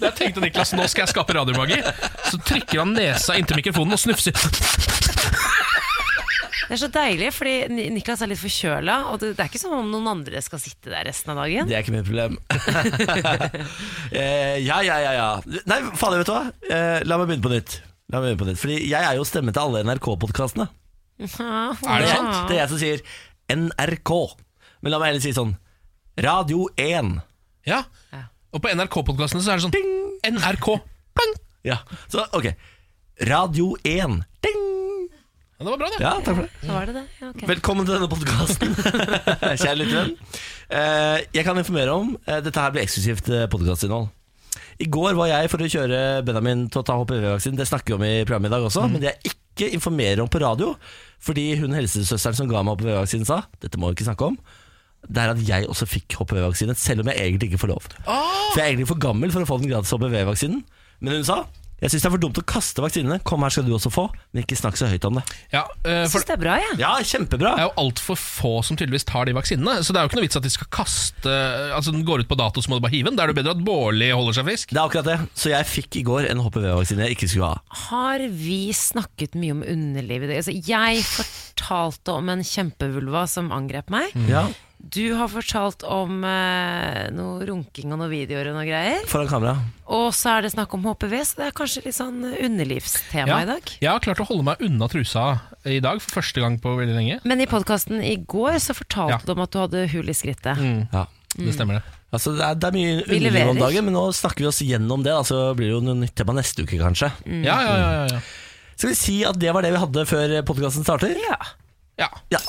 Jeg tenkte Niklas, nå skal jeg skape radiomagi. Så trykker han nesa inntil mikrofonen og snufser. Det er så deilig, fordi Niklas er litt forkjøla, og det, det er ikke som om noen andre skal sitte der resten av dagen. Det er ikke mitt problem. eh, ja, ja, ja, ja. Nei, fader, vet du hva? Eh, la meg begynne på nytt. La meg begynne på nytt Fordi jeg er jo stemmen til alle NRK-podkastene. Er det sant? Det er jeg som sier NRK. Men la meg heller si sånn Radio 1. Ja. Ja. Og på NRK-podkastene så er det sånn NRK. Pang! Ja, så ok. Radio 1. Ding! Ja, det var bra, det. Ja, takk for det. Så var det det? Ja, ok. Velkommen til denne podkasten, kjære lyttervenn. Eh, jeg kan informere om eh, Dette her blir eksklusivt eh, podkastinnhold. I går var jeg for å kjøre Benjamin til å ta HPV-vaksinen. Det snakker vi om i programmet i dag også, men det jeg ikke informerer om på radio, fordi hun helsesøsteren som ga meg HPV-vaksinen sa dette må vi ikke snakke om, det er at jeg også fikk HPV-vaksine, selv om jeg egentlig ikke får lov. For jeg er egentlig for gammel for å få den gratis HPV-vaksinen. Men hun sa jeg syns det er for dumt å kaste vaksinene. Kom her skal du også få, men ikke snakk så høyt om det. Ja, Jeg for syns det er bra, jeg. Ja, kjempebra. det er jo altfor få som tydeligvis tar de vaksinene. Så det er jo ikke noe vits at de skal kaste Altså Den går ut på dato, så må du bare hive den. Da er det bedre at Bårli holder seg frisk. Det er akkurat det. Så jeg fikk i går en HPV-vaksine jeg ikke skulle ha. Har vi snakket mye om underlivet? Altså, jeg fortalte om en kjempevulva som angrep meg. Ja, Du har fortalt om eh, noe runking og noen videoer og noe greier. Foran kamera. Og så er det snakk om HPV, så det er kanskje litt sånn underlivstema Ja, i dag. jeg har klart å holde meg unna trusa i dag for første gang på veldig lenge. Men i podkasten i går så fortalte Ja. du om at du hadde hull i skrittet. Ja. Det stemmer, det. Altså, det, er, det er mye Vi underliv om dagen, men nå snakker vi oss gjennom det. Da, så blir det jo noe nytt tema neste uke, kanskje. Ja, ja, ja, ja, ja. Skal vi si at det var det vi hadde før podkasten starter? Ja. Ja. Ja.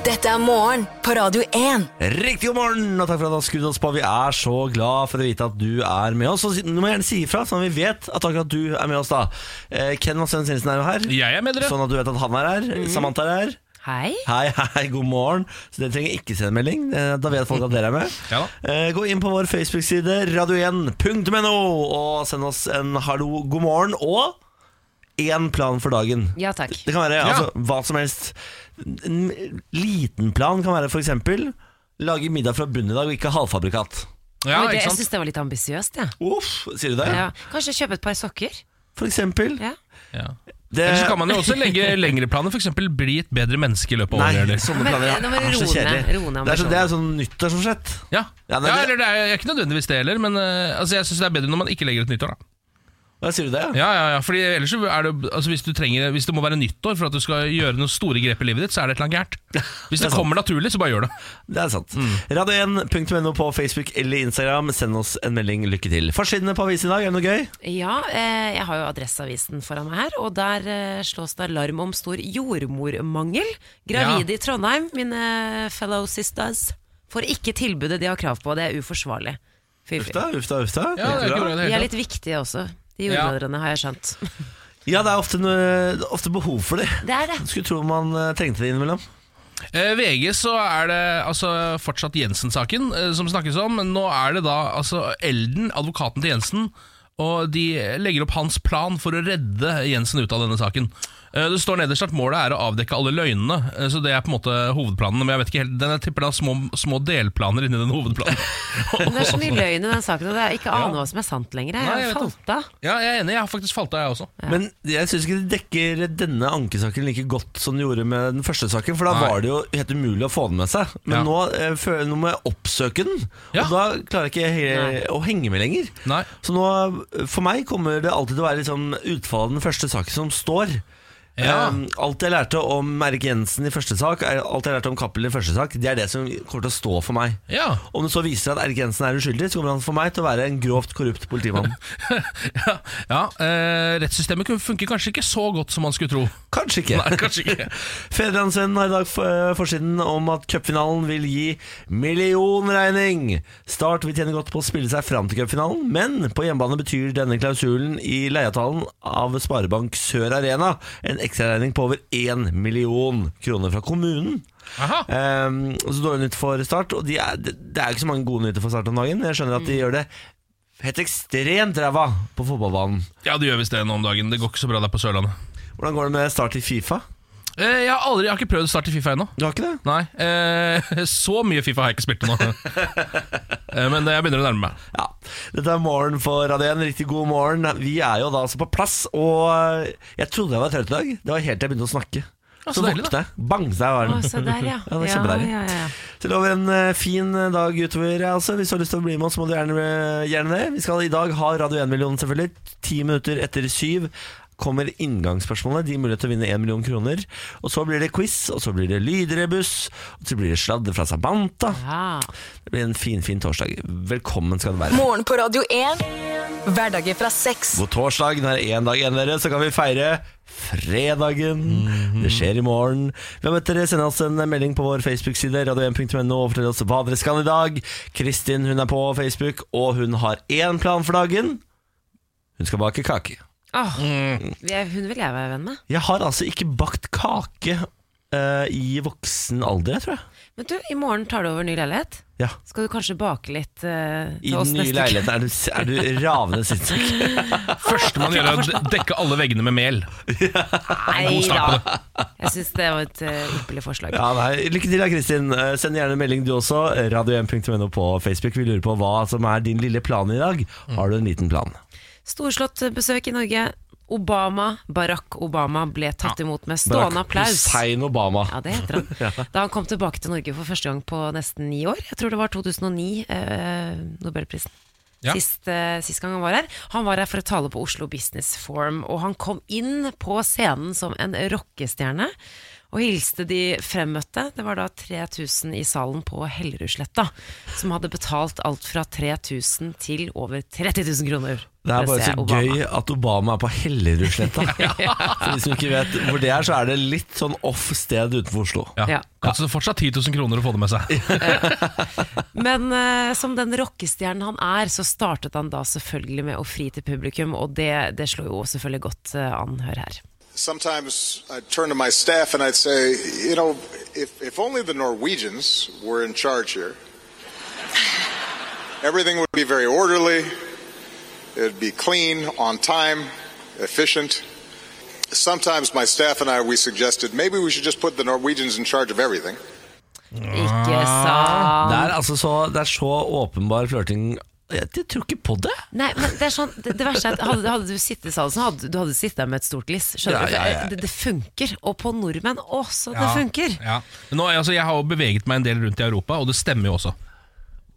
Dette er morgen på Radio 1. Riktig god morgen, og takk for at du har skrudd oss på. Vi er så glad for å vite at du er med oss. Og du må gjerne si ifra, sånn at vi vet at akkurat du er med oss da. Eh, Ken Vassøen Sinsen er jo her, Jeg er med dere. sånn at du vet at han er her. Samantha er her. Hei. Hei, hei, god morgen. Så dere trenger ikke sende melding. Eh, Da vet folk at dere er med. Ja da. Eh, Gå inn på vår Facebook-side radio1.no og send oss en hallo, god morgen og én plan for dagen. Ja takk. Det kan være Ja. altså, hva som helst. En liten plan kan være f.eks. lage middag fra bunnen i dag og ikke halvfabrikat. Ja, Oi, det, ikke jeg syns det var litt ambisiøst, Ja. Uff, sier du det? Ja. Kanskje kjøpe et par sokker? For eksempel. Ja. Ja. Det, Eller så kan man jo også legge lengre planer, f.eks. bli et bedre menneske i løpet av året. Nei, sånne planer nå må er så roe ned- kjedelig. roe ned Det er, så, det er sånn nyttårsforsett. Ja, Ja, ja, eller det er ikke nødvendigvis det heller, men uh, altså, jeg syns det er bedre når man ikke legger et nyttår. da Hva sier du det? Ja, ja, ja, fordi ellers er det altså, hvis, du trenger, hvis det må være nyttår for at du skal gjøre noen store grep i livet ditt, så er det et eller annet gærent. Hvis Det det kommer naturlig, så bare gjør det. Det er sant. Mm. Radio1.no på Facebook eller Instagram. Send oss en melding. Lykke til. Forsidene på avisen i dag, er det noe gøy? Ja, eh, jeg har jo Adresseavisen foran meg her, og der eh, slås det alarm om stor jordmormangel. Gravide i Trondheim, mine fellow sisters, får ikke tilbudet de har krav på. Det er uforsvarlig. Uff da, uff da, uff da. Ja, det er litt viktige også, de jordmødrene, har jeg skjønt. Ja, det er ofte, noe, ofte behov for det. Det er det. Skulle tro man eh, trengte det innimellom. Eh, VG så er det altså fortsatt Jensen-saken eh, som snakkes om. men Nå er det da altså Elden, advokaten til Jensen, og de legger opp hans plan for å redde Jensen ut av denne saken. Eh, Det står nederst at målet er å avdekke alle løgnene, eh, så det er på en måte hovedplanen. Men jeg vet ikke helt, den jeg tipper det er små, små delplaner inni den hovedplanen. Men det er så mye løgn i den saken, og det er ikke aner hva som er sant lenger. Jeg Nei, har jeg vet falt av. Ja, jeg er enig, jeg har faktisk falt av, jeg også. Men jeg syns ikke det dekker denne ankesaken like godt som det gjorde med den første saken. For da Nei. var det jo helt umulig å få den med seg. Men Ja. nå, jeg- nå må jeg oppsøke den, Ja. og da klarer jeg ikke he å henge med lenger. Nei. Så nå, for meg kommer det alltid til å være liksom utfallet av den første saken som står. Ja. Um, alt jeg lærte om Erik Jensen i første sak, er alt jeg lærte om Cappelen i første sak, det er det som kommer til å stå for meg. Ja. Om det så viser at Erik Jensen er uskyldig, så kommer han for meg til å være en grovt korrupt politimann. ja, ja eh, Rettssystemet funker kanskje ikke så godt som man skulle tro. Kanskje ikke. Nei, kanskje ikke Fedrelandsvennen har i dag eh, forsiden om at cupfinalen vil gi millionregning. Start vil tjene godt på å spille seg fram til cupfinalen, men på hjemmebane betyr denne klausulen i leieavtalen av Sparebank Sør Arena en ekstraregning på over 1 million kroner fra kommunen. Um, så dårlig nytt for Start, og de er, det er ikke så mange gode nyheter for Start om dagen. Jeg skjønner at de gjør det helt ekstremt ræva på fotballbanen. Ja, det gjør visst det nå om dagen. Det går ikke så bra der på Sørlandet. Hvordan går det med Start i Fifa? Eh, jeg, har aldri, jeg har ikke prøvd å starte Fifa ennå. Du har ikke det? Nei, eh, Så mye Fifa har jeg ikke spilt ennå. nå. eh, men jeg begynner å nærme meg. Ja, Dette er morgen for Radio 1. Riktig god morgen. Vi er jo da altså på plass, og jeg trodde jeg var trøtt i dag. Det var helt til jeg begynte å snakke. Så så våknet jeg. Bang, jeg var Å, den. se der, ja. Ja, det er kjempedeilig. ja, ja, ja. Til over en fin dag utover. Altså. Hvis du har lyst til å bli med oss, må du gjerne, gjerne det. Vi skal i dag ha Radio 1-millionen, selvfølgelig. Ti minutter etter syv kommer inngangsspørsmålet. De mulighet til å vinne 1 million kroner. Og så blir det quiz, og så blir det lydrebuss, og så blir det sladder fra Sabanta. Ja. Det blir en fin, fin torsdag. Velkommen skal du være. Morgen på Radio 1. Hverdager fra seks. God torsdag, Det er det én dag igjen, dere, så kan vi feire fredagen. Det skjer i morgen. Vi har møtt dere, Send oss en melding på vår Facebook-side, radio1.no, og fortell oss hva dere skal i dag. Kristin hun er på Facebook, og hun har én plan for dagen. Hun skal bake kake. Åh, vi er- Hun vil jeg være venn med. Jeg har altså ikke bakt kake uh, i voksen alder, tror jeg. Men du, i morgen tar du over ny leilighet. Ja. Skal du kanskje bake litt I til oss den nye neste uke? leiligheten er du, er du ravende sinnssyk. Første man gjør, er å dekke alle veggene med mel. Nei start på da. Jeg syns det var et uh, ypperlig forslag. Ja, nei, Lykke til, da, Kristin. Uh, Send gjerne en melding du også. Radio1.no på Facebook. Vi lurer på hva som er din lille plan i dag. Har du en liten plan? Storslått besøk i Norge. Obama, Barack Obama, ble tatt imot med stående applaus. Hussein Obama. Ja, det heter han. Da han kom tilbake til Norge for første gang på nesten ni år. Jeg tror det var 2009, eh, Nobelprisen. Ja. Sist, eh, sist gang han var her. Han var her for å tale på Oslo Business Forum, og han kom inn på scenen som en rockestjerne. Og hilste de fremmøtte. Det var da 3000 i salen på Hellerudsletta som hadde betalt alt fra 3000 til over 30 000 kroner. Det er bare så Obama. gøy at Obama er på Hellerudsletta. For de som ikke vet hvor det er, så er det litt sånn off sted utenfor Oslo. Ja. Ja. Koster fortsatt 10 000 kroner å få det med seg. Men uh, som den rockestjernen han er, så startet han da selvfølgelig med å fri til publikum, og det, det slår jo selvfølgelig godt eh, an. Hør her. Sometimes I'd turn to my staff and I'd say, you know, if, if only the Norwegians were in charge here, everything would be very orderly, it'd be clean, on time, efficient. Sometimes my staff and I, we suggested maybe we should just put the Norwegians in charge of everything. Ikke Det sant? er altså så, det er så åpenbar flørting. Jeg, jeg tror ikke på det. Nei, men det er sånn Det, det verste er at hadde, hadde du sittet i salen, hadde du hadde sittet der med et stort gliss. Skjønner du? Ja, ja, ja. Det, det funker. Og på nordmenn også, det Ja. funker. Ja. Men Nå, altså, jeg har jo beveget meg en del rundt i Europa, og det stemmer jo også.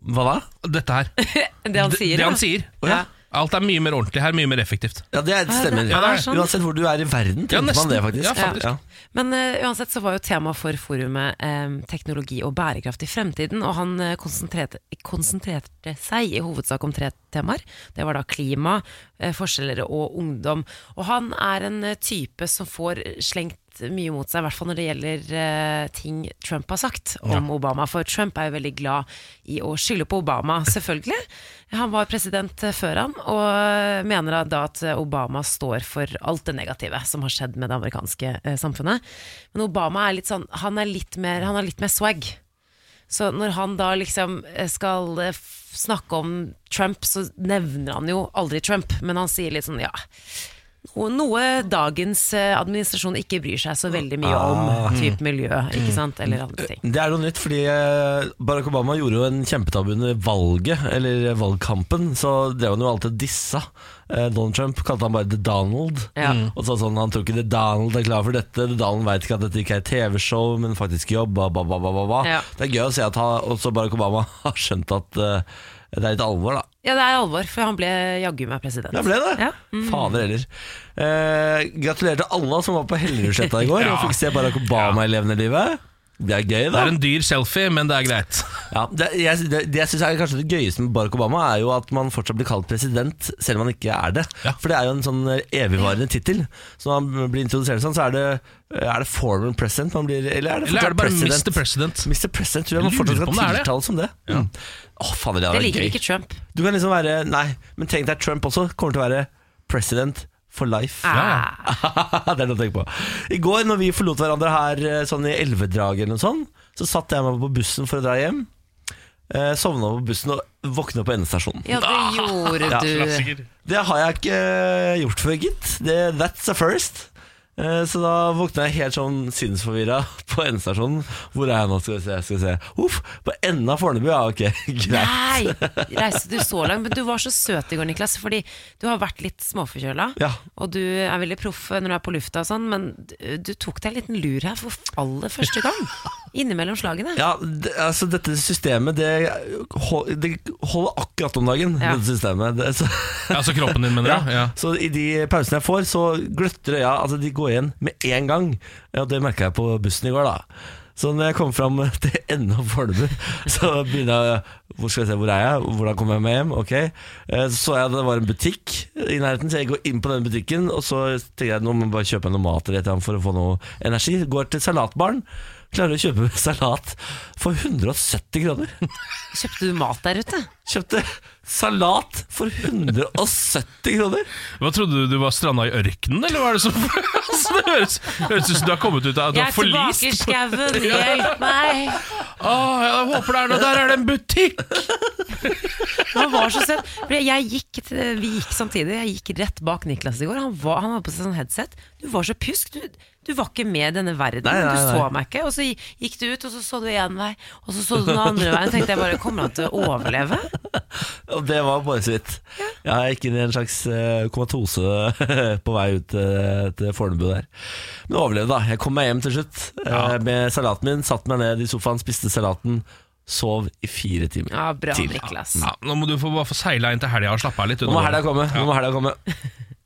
Hva da? Dette her. Det han sier. det ja. han sier. Ja. Alt er mye mer ordentlig her, mye mer effektivt. Ja, det er- stemmer. Ja, det er sånn. Uansett hvor du er i verden, Ja, man det faktisk. Ja, faktisk. Ja. Men uh, uansett så var jo tema for forumet um, teknologi og bærekraft i fremtiden, og han uh, konsentrerte, konsentrerte seg i hovedsak om tre temaer. Det var da klima, uh, forskjeller og ungdom. Og han er en type som får slengt mye mot seg, i hvert fall når det gjelder uh, ting Trump har sagt om Obama. For Trump er jo veldig glad i å skylde på Obama, selvfølgelig. Han var president eh, før han, og mener da at Obama står for alt det negative som har skjedd med det amerikanske uh, samfunnet. Men Obama er litt sånn Han, er litt mer, han har litt mer swag. Så når han da liksom eh, skal eh, snakke om Trump, så nevner han jo aldri Trump, men han sier litt sånn ja noe, dagens eh, administrasjon ikke bryr seg så veldig mye om. Typ miljø, ikke sant, eller andre ting. Det er noe nytt, fordi eh, Barack Obama gjorde jo en kjempetabbe under valget, eller valgkampen. Så drev han jo alltid dissa. Eh, Donald Trump kalte han bare The Donald. Ja. Og sa sånn, Han tror ikke The Donald er klar for dette. The Donald veit ikke at dette ikke er TV-show, men faktisk jobb. Ba, ba, ba. Ja. Det er gøy å se at han, også Barack Obama har skjønt at eh, Det er litt alvor, da. Ja, det er alvor, for han ble jaggu meg president. Det ble det? Ja. Mm. Fader heller. Eh, gratulerer til alle som var på Hellerudsletta i går Ja. og fikk se Barack Obama i levende livet. Det er gøy, da. Det er en dyr selfie, men det er greit. Ja, det, jeg, det, det jeg synes er kanskje det gøyeste med Barack Obama, er jo at man fortsatt blir kalt president, selv om man ikke er det. Ja. For det er jo en sånn evigvarende tittel. Så når man blir introdusert sånn, så er det, er det former president man blir Eller er det Eller er det bare president? Mr. President? Mr. President tror jeg man fortsatt skal tiltales som det. Mm. Oh, fader, det Det liker gøy. ikke Trump. Du kan liksom være Nei, men tenk deg Trump også kommer til å være president for life. Ah. det er noe å tenke på. I går når vi forlot hverandre her eh, sånn i elvedraget eller noe sånt, så satt jeg meg på bussen for å dra hjem. Eh, Sovna på bussen og våkna på endestasjonen. Ja, det gjorde du. Ja. Det har jeg ikke eh, gjort før, gitt. That's a first. Eh, Så da våkna jeg helt sånn sinnsforvirra på endestasjonen. Hvor er jeg nå? Skal vi se. Skal vi se. Uff, på enden av Fornebu, ja, ok, greit. Nei! Reiste du så langt? Men du var så søt i går, Niklas. Fordi du har vært litt småforkjøla. Ja. Og du er veldig proff når du er på lufta og sånn, men du, du tok deg en liten lur her for aller første gang. Innimellom slagene. Ja, det, altså dette systemet det, det holder akkurat om dagen. Ja. Dette systemet det, så, Altså kroppen din, mener du? Ja. så i de pausene jeg får, så gløtter øya. Altså de går igjen med en gang. Ja, det merka jeg på bussen i går. da Så når jeg kommer fram til enden av Fornebu, så begynner jeg Hvor skal jeg se, hvor er jeg? Hvordan kommer jeg meg hjem? Ok Eh, Så så jeg at det var en butikk i nærheten, så jeg går inn på den butikken. Og så tenker jeg nå må jeg bare kjøpe noe mat eller et eller annet for å få noe energi. Går til salatbaren. Klarer å kjøpe salat for 170 kroner. Kjøpte du mat der ute? Kjøpte salat for 170 kroner! Hva Trodde du du var stranda i ørkenen, eller hva er det som Så Det høres, høres ut som du har kommet ut av at du Jeg er tilbake i forlist. skauen, hjelp meg! Åh, jeg håper det er noe Der er det en butikk! Han var så søt. For Jeg gikk til, vi gikk samtidig. Jeg gikk rett bak Niklas i går. Han, var, han hadde på seg sånn headset. Du var så pjusk. Du, du var ikke med i denne verden. Nei, nei, Du så meg ikke. Og så gikk du ut, og så så du én vei, og så så du den andre veien. tenkte jeg bare Kommer han til å overleve? Og det var bare så vidt. Jeg gikk inn i en slags eh, komatose på vei ut eh, til Fornebu der. Men overlevde, da. Jeg kom meg hjem til slutt ja. med salaten min. Satte meg ned i sofaen, spiste salaten. Sov i fire timer. Ja, bra, til. Niklas. Ja, nå må du få, bare få seila inn til helga og slappe av litt. Nå må helga komme. Nå må helga komme.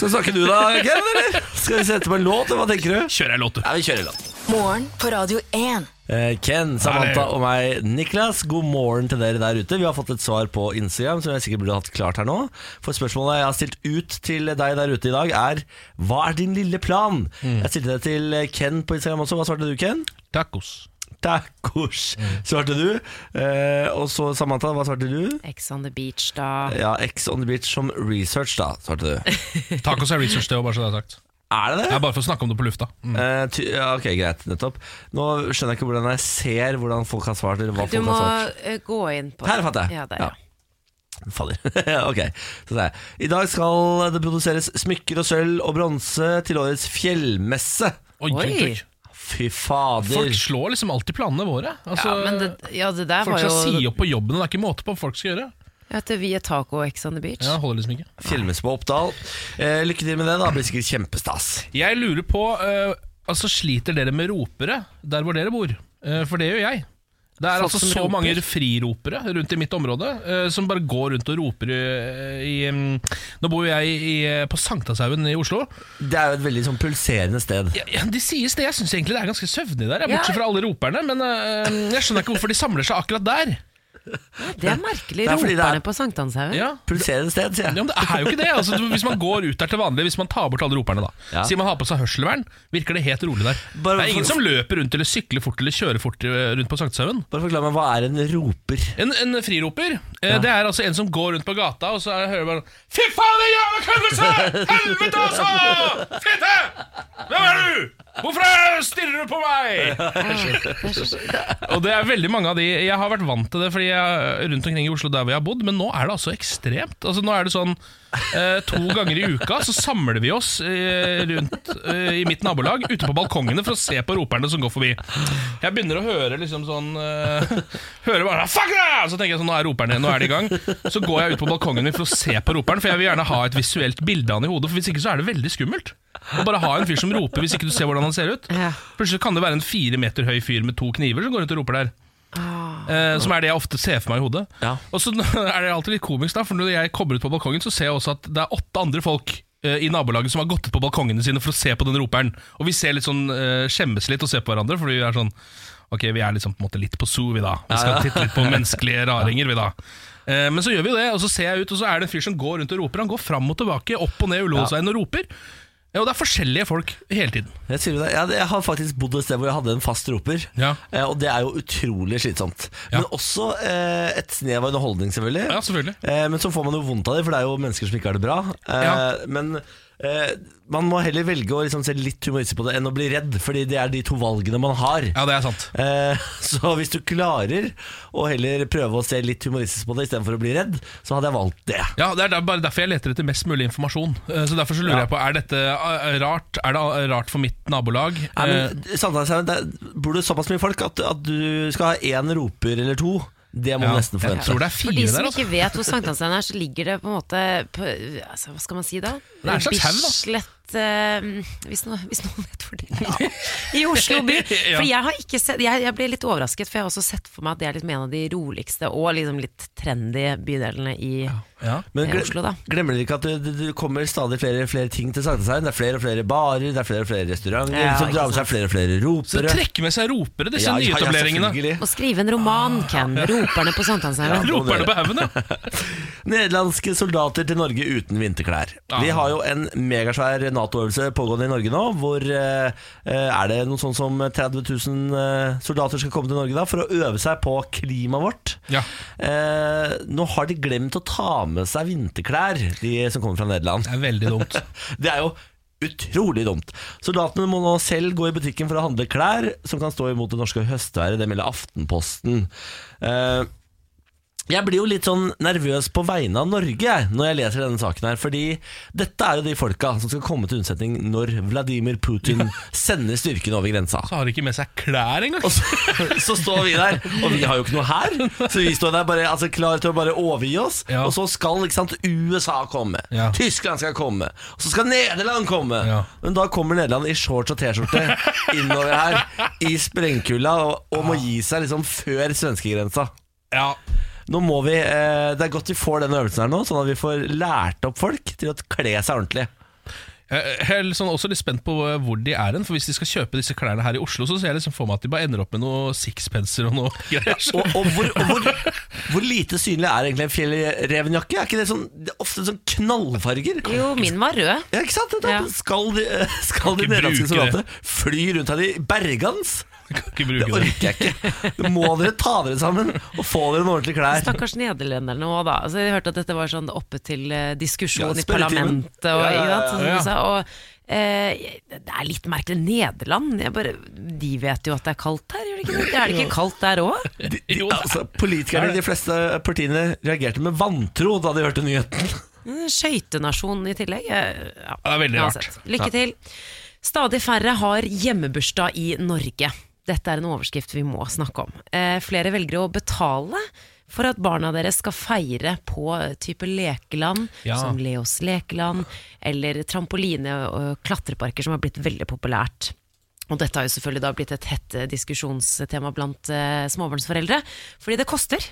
Skal vi snakke du da, Ken? eller? Skal vi sette på en låt, eller hva tenker du? Kjører jeg låt, du. Ja, vi kjører en låt. Morgen på Radio 1. Eh, Ken, Samantha og meg, Niklas, god morgen til dere der ute. Vi har fått et svar på Instagram som jeg sikkert burde hatt klart her nå. For spørsmålet jeg har stilt ut til deg der ute i dag, er Hva er din lille plan? Mm. Jeg stilte det til Ken på Instagram også. Hva svarte du, Ken? Tacos. Tacos, Mm. svarte du. Eh, og så Samantha, hva svarte du? Ex on the beach, da. Ja, X on the beach som research, da, svarte du. Tacos er research, det òg, bare så det er sagt. Er det Det Jeg er bare for å snakke om det på lufta. Mm. Eh, ty ja, ok, greit, nettopp. Nå skjønner jeg ikke hvordan jeg ser hvordan folk har svart. Eller hva Du folk må har svart. eh, gå inn på Her fant jeg. Ja, der, ja. Fader. ok. Så sier jeg. I dag skal det produseres smykker og sølv og bronse til årets fjellmesse. Oi, oi, Oi. Fy fader. Folk slår liksom alltid planene våre. Altså, ja, men det, ja, det der folk var skal si opp på jobben, det er ikke måte på hva folk skal gjøre. Ja, Vi er taco og Ex on the beach. Ja, holder liksom ikke. Filmes på Oppdal. Eh, lykke til med det. da Det blir sikkert kjempestas. Jeg lurer på eh, Altså Sliter dere med ropere der hvor dere bor? Eh, for det gjør jeg. Det er Folk altså så roper. mange friropere rundt i mitt område uh, som bare går rundt og roper eh, i um, Nå bor jo jeg i, på Sankthanshaugen i Oslo. Det er jo et veldig sånn pulserende sted. Ja, ja, De sies det. Jeg syns egentlig det er ganske søvnig der, jeg, bortsett fra alle roperne. Men eh, jeg skjønner ikke hvorfor de samler seg akkurat der. Det er merkelig. Det er fordi det er- Roperne på Sankthanshaugen. Ja Pulserende sted, sier Ja, men Det er jo ikke det. Altså, du- hvis man går ut der til vanlig, hvis man tar bort alle roperne, da Ja. sier man har på seg hørselvern, virker det helt rolig der. Bare det er ingen for- som løper rundt eller sykler fort eller kjører fort eh, rundt på Sankthanshaugen. Bare forklar meg, hva er en roper? En, en friroper, eh, det er altså en som går rundt på gata, og så er- hører man Fy faen, det jævla køddelse! Helvete, altså! Fitte! Hvem er du? Hvorfor stirrer du på meg? Og det er veldig mange av de Jeg har vært vant til det fordi jeg rundt omkring i Oslo der jeg har bodd, men nå er det altså ekstremt. Altså Nå er det sånn to ganger i uka så samler vi oss eh, rundt eh, i mitt nabolag ute på balkongene for å se på roperne som går forbi. Jeg begynner å høre liksom sånn eh, Hører bare Fuck deg! Så tenker jeg sånn, nå er roperne Nå er de i gang. Så går jeg ut på balkongen min for å se på roperen, for jeg vil gjerne ha et visuelt bilde av han i hodet. For hvis ikke så er det veldig skummelt. Å bare ha en fyr som roper hvis ikke du ser hvordan han ser ut. Plutselig kan det være en fire meter høy fyr med to kniver som går rundt og roper der. Eh, som er det jeg ofte ser for meg i hodet. Ja. Og så er det alltid litt komisk, da for når jeg kommer ut på balkongen, så ser jeg også at det er åtte andre folk eh, i nabolaget som har gått ut på balkongene sine for å se på den roperen. Og vi ser litt sånn eh, skjemmes litt og ser på hverandre, fordi vi er sånn Ok, vi er liksom på en måte litt på zoo, vi da. Vi skal titte litt på menneskelige raringer, vi da. Eh, Men så gjør vi jo det, og så ser jeg ut, og så er det en fyr som går rundt og roper. Han går fram og tilbake, opp og ned Ullevålsveien og roper. Ja, og det er forskjellige folk hele tiden. Jeg. Jeg, jeg har faktisk bodd et sted hvor jeg hadde en fast roper. Ja. Eh, og det er jo utrolig slitsomt. Ja. Men også eh, et snev av underholdning, selvfølgelig. Ja, selvfølgelig. Eh, men så får man jo vondt av det, for det er jo mennesker som ikke har det bra. Eh, Ja. Men eh, man må heller velge å liksom se litt humoristisk på det enn å bli redd, fordi det er de to valgene man har. Ja, det er sant. Eh, så hvis du klarer å heller prøve å se litt humoristisk på det istedenfor å bli redd, så hadde jeg valgt det. Ja, Det er der- bare derfor jeg leter etter mest mulig informasjon. Eh, Så Derfor så lurer Ja. jeg på, er dette eh, rart Er det eh, rart for mitt nabolag? Nei, Eh, men samtidig, det bor det såpass mye folk at, at du skal ha én roper eller to. Det må ja, du nesten Jeg forvente. tror det er For de som der, altså. ikke vet hvor Sankthanshaugen er, så ligger det på en måte på, altså, Hva skal man si da? Det er en slags haug, da. Eh, hvis, noen, hvis noen vet hvor det er. I Oslo by. For jeg har ikke sett jeg, jeg ble litt overrasket, for jeg har også sett for meg at det er liksom en av de roligste og liksom litt trendy bydelene i Ja. Men glem, Oslo, da. glemmer dere ikke at det, det, det kommer stadig flere flere ting til Sankthanshaugen? Det er flere og flere barer, det er flere og flere restauranter Ja, som drar med seg flere og flere ropere. Så trekker med seg ropere, disse Ja, ja, ja, nyetableringene. Og skrive en roman, Ken. 'Roperne på Sankthanshaugen'. Ja. Roperne på haugen, ja. Nederlandske soldater til Norge uten vinterklær. Ja. Vi har jo en megasvær Nato-øvelse pågående i Norge nå, hvor eh, eh, er det noe sånn som 30 000 eh, soldater skal komme til Norge da for å øve seg på klimaet vårt. Ja. Eh, nå har de glemt å ta med seg vinterklær, de som kommer fra Nederland. Det er veldig dumt. Det er jo utrolig dumt. Soldatene må nå selv gå i butikken for å handle klær som kan stå imot det norske høstværet. Det melder Aftenposten. Eh, jeg blir jo litt sånn nervøs på vegne av Norge når jeg leser denne saken her. Fordi dette er jo de folka som skal komme til unnsetning når Vladimir Putin sender styrkene over grensa. Så har de ikke med seg klær engang. Og så, så står vi der, og vi har jo ikke noe her. Så vi står der bare altså, klar til å bare overgi oss. Ja. Og så skal sant, USA komme. Ja. Tyskland skal komme. Og så skal Nederland komme. Ja. Men da kommer Nederland i shorts og T-skjorte innover her i sprengkulda og, og må gi seg liksom før svenskegrensa. Ja. Nå må vi, eh, Det er godt vi får den øvelsen her nå, sånn at vi får lært opp folk til å kle seg ordentlig. Jeg er liksom også litt spent på hvor de er hen. For Hvis de skal kjøpe disse klærne her i Oslo, så ser jeg liksom for meg at de bare ender opp med noe sixpenser og noe greier. Og, og, hvor, og hvor, hvor lite synlig er egentlig en fjellrevenjakke? Er ikke det, sånn, det er ofte sånn knallfarger? Jo, min var rød. Ja, ikke sant? Da Ja. Skal de, skal de nederlandske det. soldatene fly rundt her i bergans? Kan ikke Det bruke det. orker jeg ikke. Det må dere ta dere sammen og få dere noen ordentlige klær. Stakkars nederlenderne òg, da. Altså, jeg hørte at dette var sånn oppe til eh, diskusjon Ja, i parlamentet. Og, Ja, ja, ja, Sånn sa, og eh, det er litt merkelig. Nederland jeg bare, De vet jo at det er kaldt her, gjør de ikke det? Er det ikke kaldt der òg? De, de, altså, politikerne i de fleste partiene reagerte med vantro da de hørte nyheten. Skøytenasjon i tillegg. Ja, det er veldig rart. Lykke til. Stadig færre har hjemmebursdag i Norge. Dette er en overskrift vi må snakke om. Eh, flere velger å betale for at barna deres skal feire på type lekeland, Ja. som Leos lekeland, eller trampoline- og klatreparker, som har blitt veldig populært. Og dette har jo selvfølgelig da blitt et hett eh, diskusjonstema blant eh, småbarnsforeldre, fordi det koster.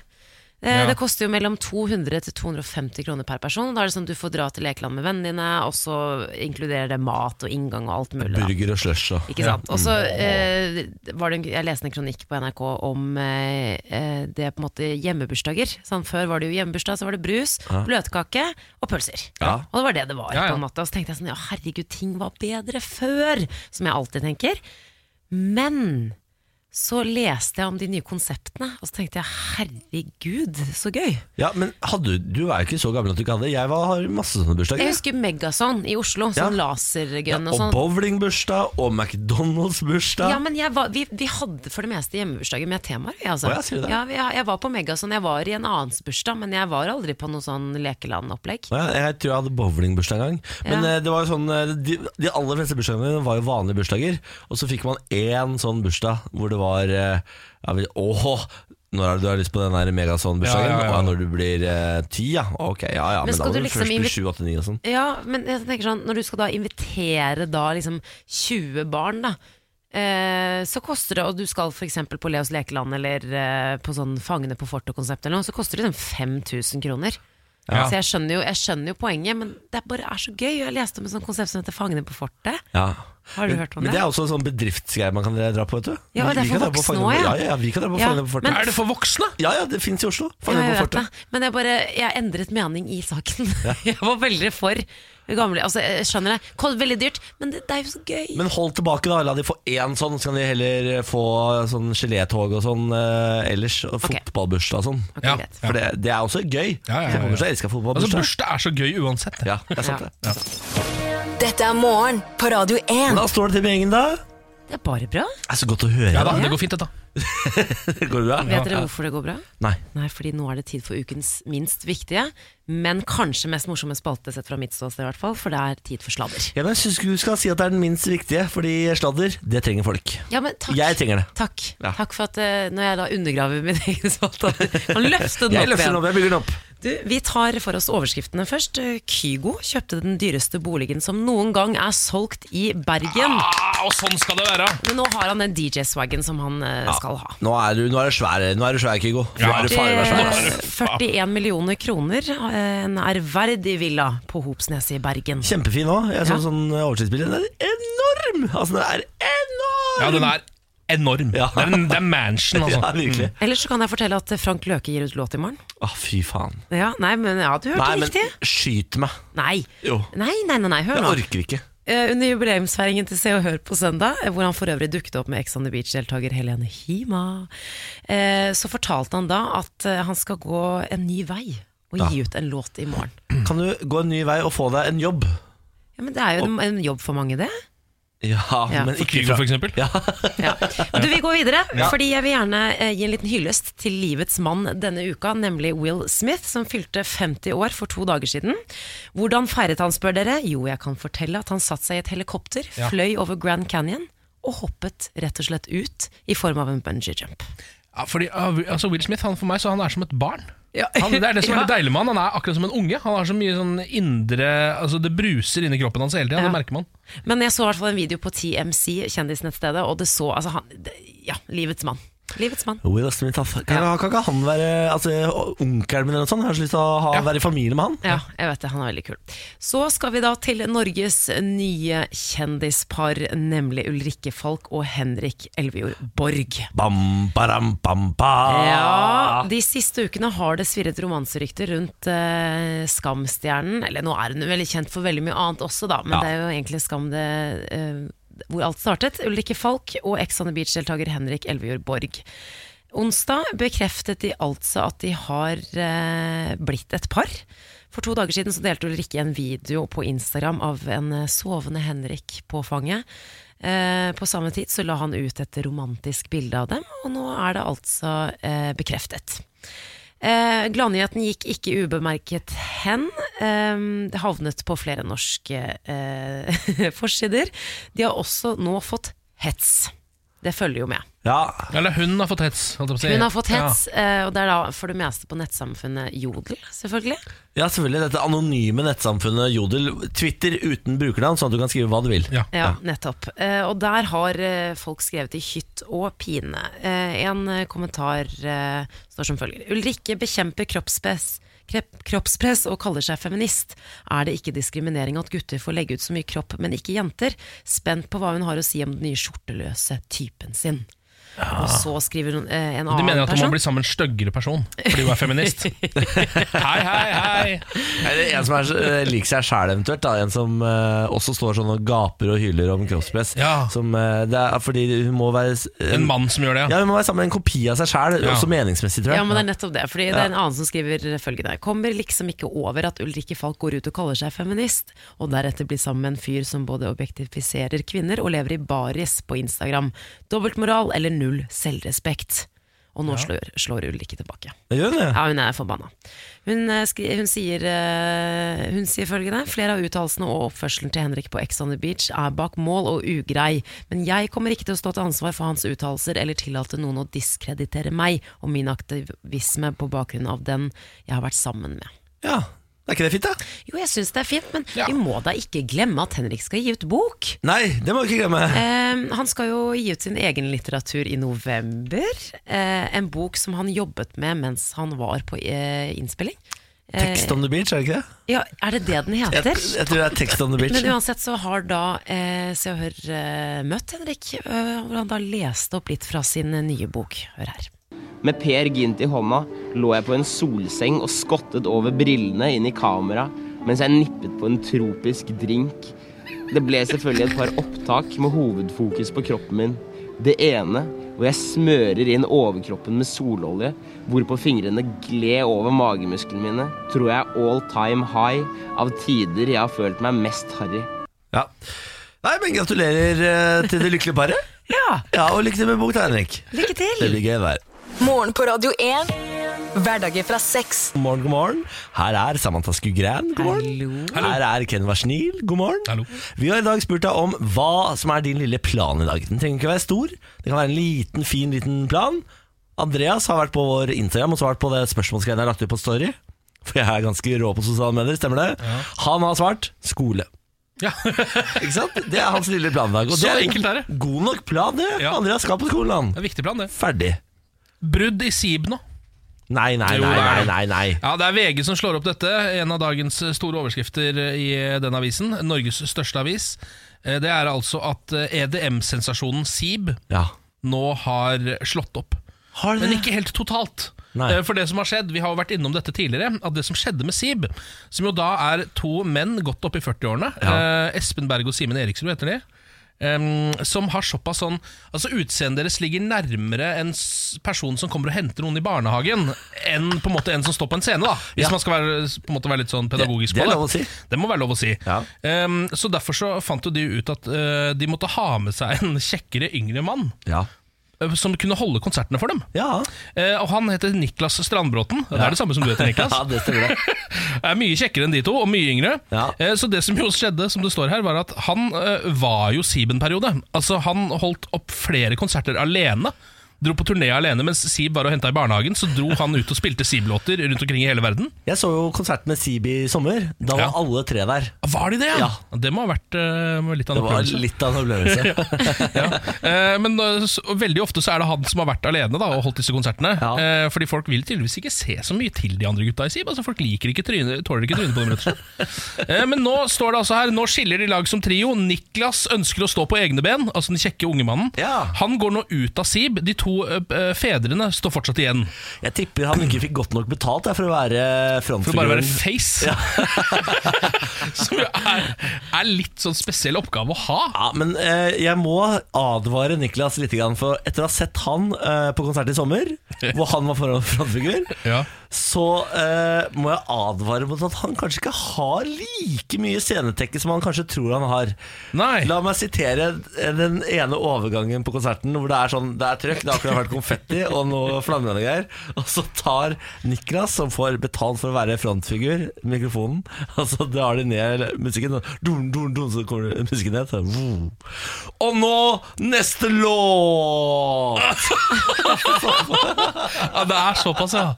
Eh, Ja. Det koster jo mellom 200 til 250 kroner per person. Da er det sånn at du får dra til lekeland med vennene dine, og så inkluderer det mat og inngang og alt mulig. Da. Burger og slush og Ikke sant? Og så eh, var det en, Jeg leste en kronikk på NRK om eh, eh, det på en måte hjemmebursdager. Sånn, før var det jo hjemmebursdag, så var det brus, bløtkake og pølser. Ja. Og det var det det var. Ja, ja. på en måte Og så tenkte jeg sånn, ja herregud, ting var bedre før, som jeg alltid tenker. Men så leste jeg om de nye konseptene, og så tenkte jeg herregud, så gøy. Ja, men hadde, du er jo ikke så gammel at du ikke hadde Jeg var, har masse sånne bursdager. Jeg husker Megason i Oslo, Ja. sånn lasergun ja, og sånn. og bowlingbursdag og McDonald's-bursdag. Ja, men jeg var, vi, vi hadde for det meste hjemmebursdager med temaer. Altså. Oh, det? Ja, vi, jeg var på Megason, jeg var i en annens bursdag, men jeg var aldri på noe sånn lekelandopplegg. Ja, jeg tror jeg hadde bowlingbursdag en gang. Men eh, det var jo sånn eh, de, de aller fleste bursdagene mine var jo vanlige bursdager. Og så fikk man én sånn bursdag hvor det var eh, ja, vi- Åh, når er det du har lyst på den der megasånn-bursdagen? Ja, ja, ja. Når du blir eh, ti, ja. Ok, ja ja. Men Men, da var må du liksom først bli sju, åtte, ni og sånn. Ja, men jeg tenker sånn, når du skal da invitere da liksom 20 barn, da. eh, så koster det, og du skal f.eks. på Leos lekeland eller eh, på sånn Fangene på fortet-konsept, eller noe, så koster det sånn 5000 kroner. Ja. Så jeg skjønner, jo, jeg skjønner jo poenget, men det bare er så gøy. Jeg leste om et sånt konsept som heter Fangene på fortet. Ja. Har du hørt om men det? det er også en sånn bedriftsgreie man kan dra på, vet du. Ja, og det er for voksne òg, ja. ja. ja, vi kan dra på Ja, Fangene på fortet. men- Er det for voksne? Ja, ja, det fins i Oslo. Fangene jeg på vet det. fortet. Men jeg, bare, jeg endret mening i saken. jeg var veldig for gamle Altså, jeg skjønner det. Veldig dyrt, men det, det er jo så gøy. Men hold tilbake, da. La de få én sånn, så kan de heller få sånn gelétog og sånn uh, ellers. Og okay. fotballbursdag og sånn. Okay, Ja. For det, det er også gøy. Ja, ja, ja, ja. Jeg elsker fotballbursdag. Altså, fotballbursdag. Bursdag er så gøy uansett. Ja, det er sant Ja. det. Dette er morgen på Radio 1. Hvordan står det til med gjengen, da? Det er bare bra. Det er så godt å høre. Ja da, det går fint, dette. Går det bra? Vet dere hvorfor det går bra? Nei. Nei, fordi nå er det tid for ukens minst viktige, men kanskje mest morsomme spalte sett fra mitt ståsted, i hvert fall, for det er tid for sladder. Ja, men jeg syns du skal si at det er den minst viktige, fordi sladder, det trenger folk. Ja, men takk. Jeg trenger det. Takk, Ja. takk for at eh, når jeg da undergraver min egen spalte, kan løfte den Jeg løfter den opp, jeg bygger den opp. Du, vi tar for oss overskriftene først. Eh, Kygo kjøpte den dyreste boligen som noen gang er solgt i Bergen. Ah, og sånn skal det være! Men nå har han den DJ-swagen som han eh, skal ha. Nå er du, nå er du svær, nå er du svær Kygo. Nå Ja. er du farlig å være svær. Eh, 41 millioner kroner. eh, En ærverdig villa på Hopsnes i Bergen. Kjempefin òg. Jeg så Ja. sånn oversiktsbilde. Den er enorm! Altså, den er enorm! Ja, den er enorm. Ja. Det, er en, det er mansion, altså. Ja, virkelig. Ellers så kan jeg fortelle at Frank Løke gir ut låt i morgen. Å, fy faen. Ja, nei, men ja, du hørte Nei, men riktig. skyt meg. Nei. Jo. Nei, nei, nei, nei, hør Jeg nå. orker ikke. Eh, Under jubileumsfeiringen til Se og Hør på søndag, eh, hvor han for øvrig dukket opp med Ex on the Beach-deltaker Helene Hima, eh, så fortalte han da at eh, han skal gå en ny vei og gi ut en låt i morgen. Kan du gå en ny vei og få deg en jobb? Ja, Men det er jo en, en jobb for mange, det. Ja, Ja. men ikke Kygo, for eksempel. ja. Ja. Du, Vi går videre, fordi jeg vil gjerne eh, gi en liten hyllest til livets mann denne uka, nemlig Will Smith, som fylte 50 år for to dager siden. Hvordan feiret han, spør dere? Jo, jeg kan fortelle at han satte seg i et helikopter, Ja. fløy over Grand Canyon og hoppet rett og slett ut i form av en bungee jump. Ja, fordi ah, altså Will Smith han for meg så han er som et barn. Ja. Han, det er det som er litt deilig med han. Han er akkurat som en unge. Han har så mye sånn indre Altså Det bruser inni kroppen hans hele tida. Ja. Det merker man. Men jeg så i hvert fall en video på TMC, kjendisnettstedet, og det så altså han, det, Ja, livets mann. Livets mann. Will Smith, altså. kan, Ja. kan ikke han være altså, onkelen min eller noe sånt? Jeg har så lyst til å ha, Ja. være i familie med han. Ja, jeg vet det, han er veldig kul. Så skal vi da til Norges nye kjendispar, nemlig Ulrikke Falk og Henrik Elvejord Borg. Bam, baram, bam, ba. Ja, De siste ukene har det svirret romanserykter rundt eh, Skam-stjernen. Eller nå er hun veldig kjent for veldig mye annet også, da, men Ja. det er jo egentlig Skam det eh, hvor alt startet. Ulrikke Falk og Ex on the Beach-deltaker Henrik Elvejord Borg. Onsdag bekreftet de altså at de har eh, blitt et par. For to dager siden så delte Ulrikke en video på Instagram av en eh, sovende Henrik på fanget. Eh, på samme tid så la han ut et romantisk bilde av dem, og nå er det altså eh, bekreftet. Eh, Gladnyheten gikk ikke ubemerket hen. Eh, det havnet på flere norske eh, forsider. De har også nå fått hets. Det følger jo med. Ja, Eller hun har fått hets. holdt på å si. Hun har fått hets, ja. og det er da for det meste på nettsamfunnet Jodel, selvfølgelig. ja, selvfølgelig. Dette anonyme nettsamfunnet Jodel. Twitter uten brukernavn, sånn at du kan skrive hva du vil. Ja. Ja, nettopp. Eh, og der har eh, folk skrevet i hytt og pine. Eh, en eh, kommentar eh, står som følger. Ulrikke bekjemper kroppspress, kroppspress og kaller seg feminist. Er det ikke diskriminering at gutter får legge ut så mye kropp, men ikke jenter? Spent på hva hun har å si om den nye skjorteløse typen sin. Og så skriver hun eh, en Du mener at hun må bli sammen med en styggere person fordi hun er feminist. hei, hei, hei! Eller en som er, eh, liker seg sjæl, eventuelt. Da. En som eh, også står sånn og gaper og hyler om kroppspress. Ja. Som, eh, det er fordi hun må være s- En mann som gjør det, Ja, hun må være sammen med en kopi av seg sjæl, Ja. også meningsmessig, tror jeg. Ja, men det er nettopp det. Fordi det er en annen som skriver følgende. Kommer liksom ikke over at Ulrikke Falk går ut og kaller seg feminist, og deretter blir sammen med en fyr som både objektifiserer kvinner og lever i baris på Instagram. Dobbeltmoral eller null selvrespekt. Og nå slår, slår Ulrikke tilbake. Gjør det. Ja, hun er forbanna. Hun, eh, skri, hun, sier, eh, hun sier følgende Flere av uttalelsene og oppførselen til Henrik på Ex on the Beach er bak mål og ugrei, men jeg kommer ikke til å stå til ansvar for hans uttalelser eller tillate noen å diskreditere meg og min aktivisme på bakgrunn av den jeg har vært sammen med. Ja. Er ikke det fint, da? Jo, jeg syns det er fint, men Ja. vi må da ikke glemme at Henrik skal gi ut bok. Nei, det må vi ikke glemme. Eh, han skal jo gi ut sin egen litteratur i november. Eh, en bok som han jobbet med mens han var på eh, innspilling. Eh, Text on the beach, er det ikke det? ja, er det det den heter? jeg tror det er Text on the beach. Men uansett så har da eh, Se og Hør eh, møtt Henrik, hvor han da leste opp litt fra sin nye bok. Hør her. Med Per Gynt i hånda lå jeg på en solseng og skottet over brillene inn i kamera mens jeg nippet på en tropisk drink. Det ble selvfølgelig et par opptak med hovedfokus på kroppen min. Det ene hvor jeg smører inn overkroppen med sololje, hvorpå fingrene gled over magemusklene mine, tror jeg er all time high av tider jeg har følt meg mest harry. Ja. Nei, men Gratulerer eh, til det lykkelige paret. Ja, Ja, Og lykke til med bok, Henrik. lykke til! Det blir gøy der. Morgen på Radio 1. Hverdager fra seks. God morgen, god morgen. Her er Samantha Skugran. God morgen. Hallo. Her er Ken Varsnil. God morgen. Hallo. Vi har i dag spurt deg om hva som er din lille plan i dag. Den trenger ikke være stor. Det kan være en liten, fin liten plan. Andreas har vært på vår Instagram og svart på det spørsmålsgreiene jeg har lagt ut på Story. For jeg er ganske rå på sosiale medier, stemmer det? Han har svart skole. Ja. Ikke sant? Det er hans lille plan i dag. Og Så det er enkelt er det. God nok plan, det. Ja. Andreas skal på skolen, han. Det er viktig plan, det. Ferdig. Brudd i SIB nå. Nei, nei, nei, nei, nei, nei. Ja, Det er VG som slår opp dette. En av dagens store overskrifter i den avisen. Norges største avis. Eh, Det er altså at eh, EDM-sensasjonen SIB Ja. nå har slått opp. Har Men ikke helt totalt. Nei. Eh, For det som har skjedd, Vi har jo vært innom dette tidligere. At det som skjedde med SIB, som jo da er to menn godt opp i 40-årene Ja. eh, Espen Berg og Simen Eriksrud heter de. Em, som har såpass sånn Altså Utseendet deres ligger nærmere en person som kommer og henter noen i barnehagen, enn på en måte en som står på en scene. da Hvis Ja. man skal være, på en måte være litt sånn pedagogisk Det- det på det. si. Det må være lov å si. Ja. Um, så Derfor så fant jo de ut at uh, de måtte ha med seg en kjekkere yngre mann Ja. Eh, som kunne holde konsertene for dem. Ja. Eh, og Han heter Niklas Strandbråten. Det er det samme som du heter, Niklas. ja, det stemmer det. Er mye kjekkere enn de to, og mye yngre. Ja. Eh, så det som jo skjedde, som det står her, var at han eh, var jo Siben-periode. Altså Han holdt opp flere konserter alene. Dro på turné alene mens Sib var og henta i barnehagen. Så dro han ut og spilte Sib-låter rundt omkring i hele verden. Jeg så jo konsert med Sib i sommer. Da var Ja. alle tre der. Var de det? Ja. Det må ha vært uh, litt av Det en var opplevelse. litt av en opplevelse. ja. uh, Men eh, så, veldig ofte så er det han som har vært alene da, og holdt disse konsertene. Ja. Eh, fordi folk vil tydeligvis ikke se så mye til de andre gutta i SIB. Altså Folk liker ikke tryne, tåler ikke trynet på dem. rett og slett. Men nå står det altså her Nå skiller de lag som trio. Niklas ønsker å stå på egne ben, altså den kjekke unge mannen. Ja. Han går nå ut av SIB. De to eh, fedrene står fortsatt igjen. Jeg tipper han ikke fikk godt nok betalt for å være frontfiguren. For å bare være face. som jo er, er litt sånn spesiell oppgave å ha. Ja, men eh, jeg må advare Niklas litt, for etter å ha sett han eh, på konsert i sommer, hvor han var foran frontfigur, Ja. Så eh, må jeg advare mot at han kanskje ikke har like mye scenetekke som han kanskje tror han har. Nei. La meg sitere den ene overgangen på konserten hvor det er sånn Det er trøkk, det har akkurat vært konfetti og noe flammer og greier. Og så tar Niklas, som får betalt for å være frontfigur, mikrofonen, og så drar de ned musikken. Og dun, dun, dun, så kommer musikken ned. Så, og nå neste låt! Ja, Det er såpass, ja.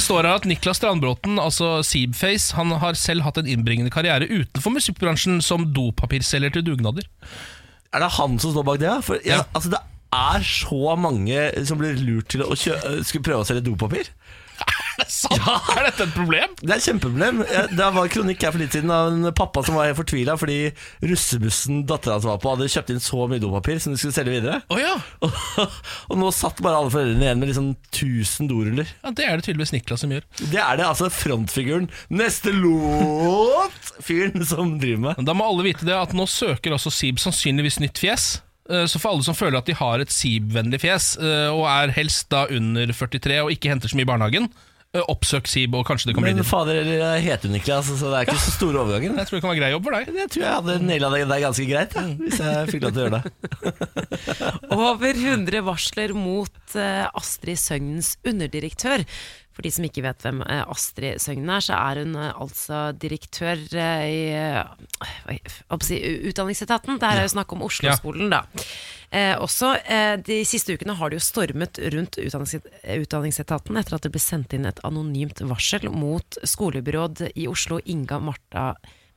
Det står her at Niklas Strandbråten, altså Seabface, han har selv hatt en innbringende karriere utenfor musikkbransjen som dopapirselger til dugnader. Er det han som står bak det? For jeg, Ja. altså, det er så mange som blir lurt til å skulle prøve å selge dopapir. Er det sant? Er dette et problem? Det er et kjempeproblem. Det var en kronikk her for litt siden av en pappa som var helt fortvila fordi russebussen dattera hans var på, hadde kjøpt inn så mye dopapir som de skulle selge videre. Oh, ja. Og, og nå satt bare alle foreldrene igjen med liksom 1000 doruller. ja. Det er det tydeligvis Niklas som gjør. Det er det altså frontfiguren, neste låt, fyren som driver med. Da må alle vite det at nå søker også Sib sannsynligvis nytt fjes. Eh, Så for alle som føler at de har et Sib-vennlig fjes, eh, og er helst da under 43 og ikke henter så mye i barnehagen, eh, oppsøk SIBO og kanskje det kan bli Men fader, jeg heter ikke, altså, så det er ikke så store overgangen. Jeg tror det kan være grei jobb for deg. Jeg tror jeg hadde naila det der ganske greit, ja, hvis jeg fikk lov til å gjøre det. Over 100 varsler mot eh, Astrid Søgnens underdirektør. For de som ikke vet hvem eh, Astrid Søgnen er, så er hun eh, altså direktør eh, i si, Utdanningsetaten. Det her er jo snakk om Oslo-skolen, da. Eh, også, eh, De siste ukene har det jo stormet rundt utdannings Utdanningsetaten etter at det ble sendt inn et anonymt varsel mot skolebyråd i Oslo, Inga Marta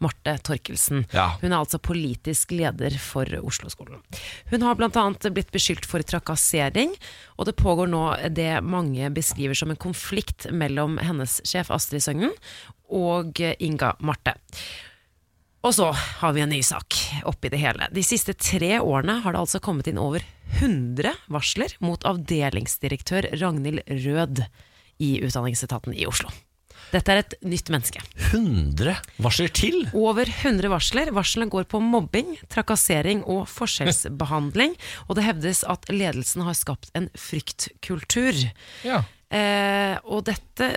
Marte Torkelsen. Ja. Hun er altså politisk leder for Oslo-skolen. Hun har bl.a. blitt beskyldt for trakassering, og det pågår nå det mange beskriver som en konflikt mellom hennes sjef Astrid Søgnen og Inga Marte. Og så har vi en ny sak oppi det hele. De siste tre årene har det altså kommet inn over 100 varsler mot avdelingsdirektør Ragnhild Rød i Utdanningsetaten i Oslo. Dette er et nytt menneske. 100 varsler til? Over 100 varsler. Varslene går på mobbing, trakassering og forskjellsbehandling. Og det hevdes at ledelsen har skapt en fryktkultur. Ja. Eh, og dette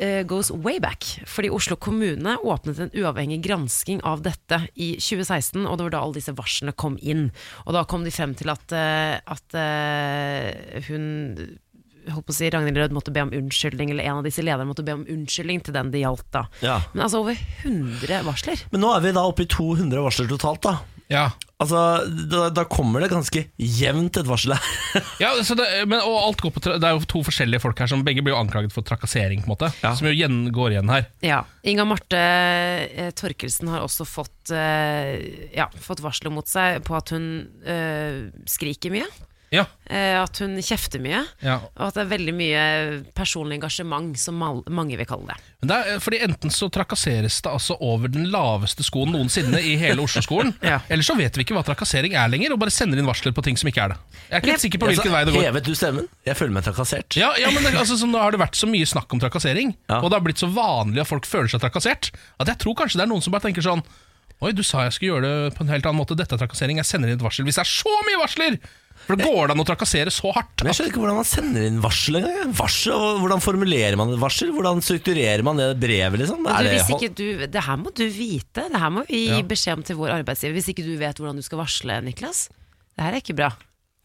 eh, goes way back, fordi Oslo kommune åpnet en uavhengig gransking av dette i 2016, og det var da alle disse varslene kom inn. Og da kom de frem til at, eh, at eh, hun holdt på å si, Ragnhild Rød måtte be om unnskyldning, eller en av disse lederne måtte be om unnskyldning til den det gjaldt. da. Ja. Men altså over 100 varsler. Men nå er vi da oppe i 200 varsler totalt, da. Ja. Altså, da, da kommer det ganske jevnt et varsel her. Ja, så det, men, og alt går på Det er jo to forskjellige folk her som begge blir jo anklaget for trakassering, på en måte. Ja. Som jo igjen går igjen her. Ja. Inga Marte eh, Torkelsen har også fått, eh, ja, fått varsler mot seg på at hun eh, skriker mye. Ja, Eh, at hun kjefter mye. ja. Og at det er veldig mye personlig engasjement, som mal- mange vil kalle det. Men det er, fordi Enten så trakasseres det altså over den laveste skoen noensinne i hele Oslo-skolen, Ja. eller så vet vi ikke hva trakassering er lenger, og bare sender inn varsler på ting som ikke er det. Jeg er ikke helt sikker på hvilken vei det går. Hevet du stemmen? Jeg føler meg trakassert. Ja, ja men det, altså, så Nå har det vært så mye snakk om trakassering, Ja. og det har blitt så vanlig at folk føler seg trakassert, at jeg tror kanskje det er noen som bare tenker sånn Oi, du sa jeg skulle gjøre det på en helt annen måte. Dette er trakassering. Jeg sender inn et varsel. Hvis det er så mye varsler! For det går det an å trakassere så hardt. Men jeg skjønner ikke hvordan man sender inn varsel engang. Varsel, Hvordan formulerer man et varsel? Hvordan strukturerer man det brevet? liksom? Men Er du, det hvis ikke du, det her må du vite. Det her må vi gi beskjed om til vår arbeidsgiver. Hvis ikke du vet hvordan du skal varsle, Niklas. Det her er ikke bra.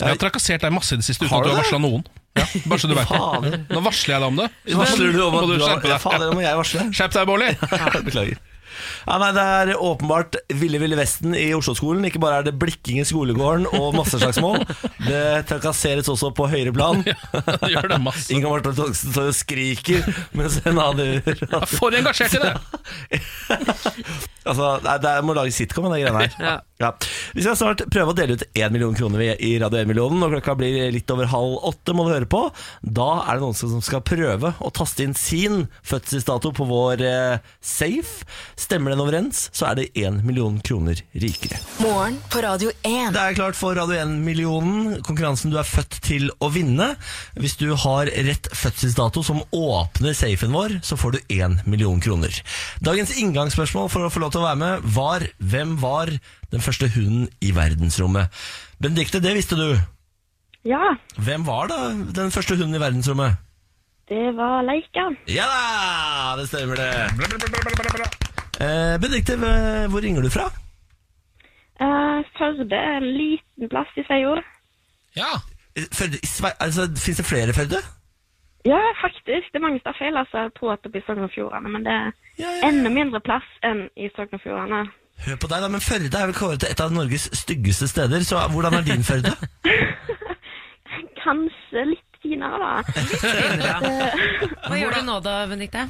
jeg har trakassert deg masse i det siste uten Har at du du har varsla noen. Ja, bare så du vet det. Nå varsler jeg deg om det. Varsler du om at du ja, deg. Fader, må jeg varsle. Skjerp deg, Bårli! Beklager. Ja, nei, Det er åpenbart Ville Ville Vesten i Oslo-skolen. Ikke bare er det blikking i skolegården og masse slagsmål. Det trakasseres også på høyre plan. Gjør det masse. Inga Marte Togsen står og skriker mens en annen Jeg er for engasjert i det! Altså, nei, det er, må lage sitcom med de greiene her. Ja. Ja. Vi skal snart prøve å dele ut én million kroner i Radio 1-millionen. Når klokka blir litt over halv åtte, må du høre på. Da er det noen som skal prøve å taste inn sin fødselsdato på vår eh, safe. Stemmer den overens, så er det én million kroner rikere. Morgen på Radio 1. Det er klart for Radio 1-millionen, konkurransen du er født til å vinne. Hvis du har rett fødselsdato som åpner safen vår, så får du én million kroner. Dagens inngangsspørsmål for å få lov til å være med var hvem var den første hunden i verdensrommet? Benedicte, det visste du. Ja, Hvem var da den første hunden i verdensrommet? det var Leika. Ja da, det stemmer det. Eh, Benedikte, eh, hvor ringer du fra? Eh, Førde er en liten plass i Sveio. Ja, Eh, Førde, i Sve- altså, Fins det flere Førde? Ja, faktisk. Det er mange steder altså, jeg tror at det blir Sogn og Fjordane, men det er Ja, ja. enda mindre plass enn i Sogn og Fjordane. Hør på deg da, men Førde er vel kåret til et av Norges styggeste steder, så hvordan er din Førde? Kanskje litt finere, da. Hva gjør du nå da, Benedikte?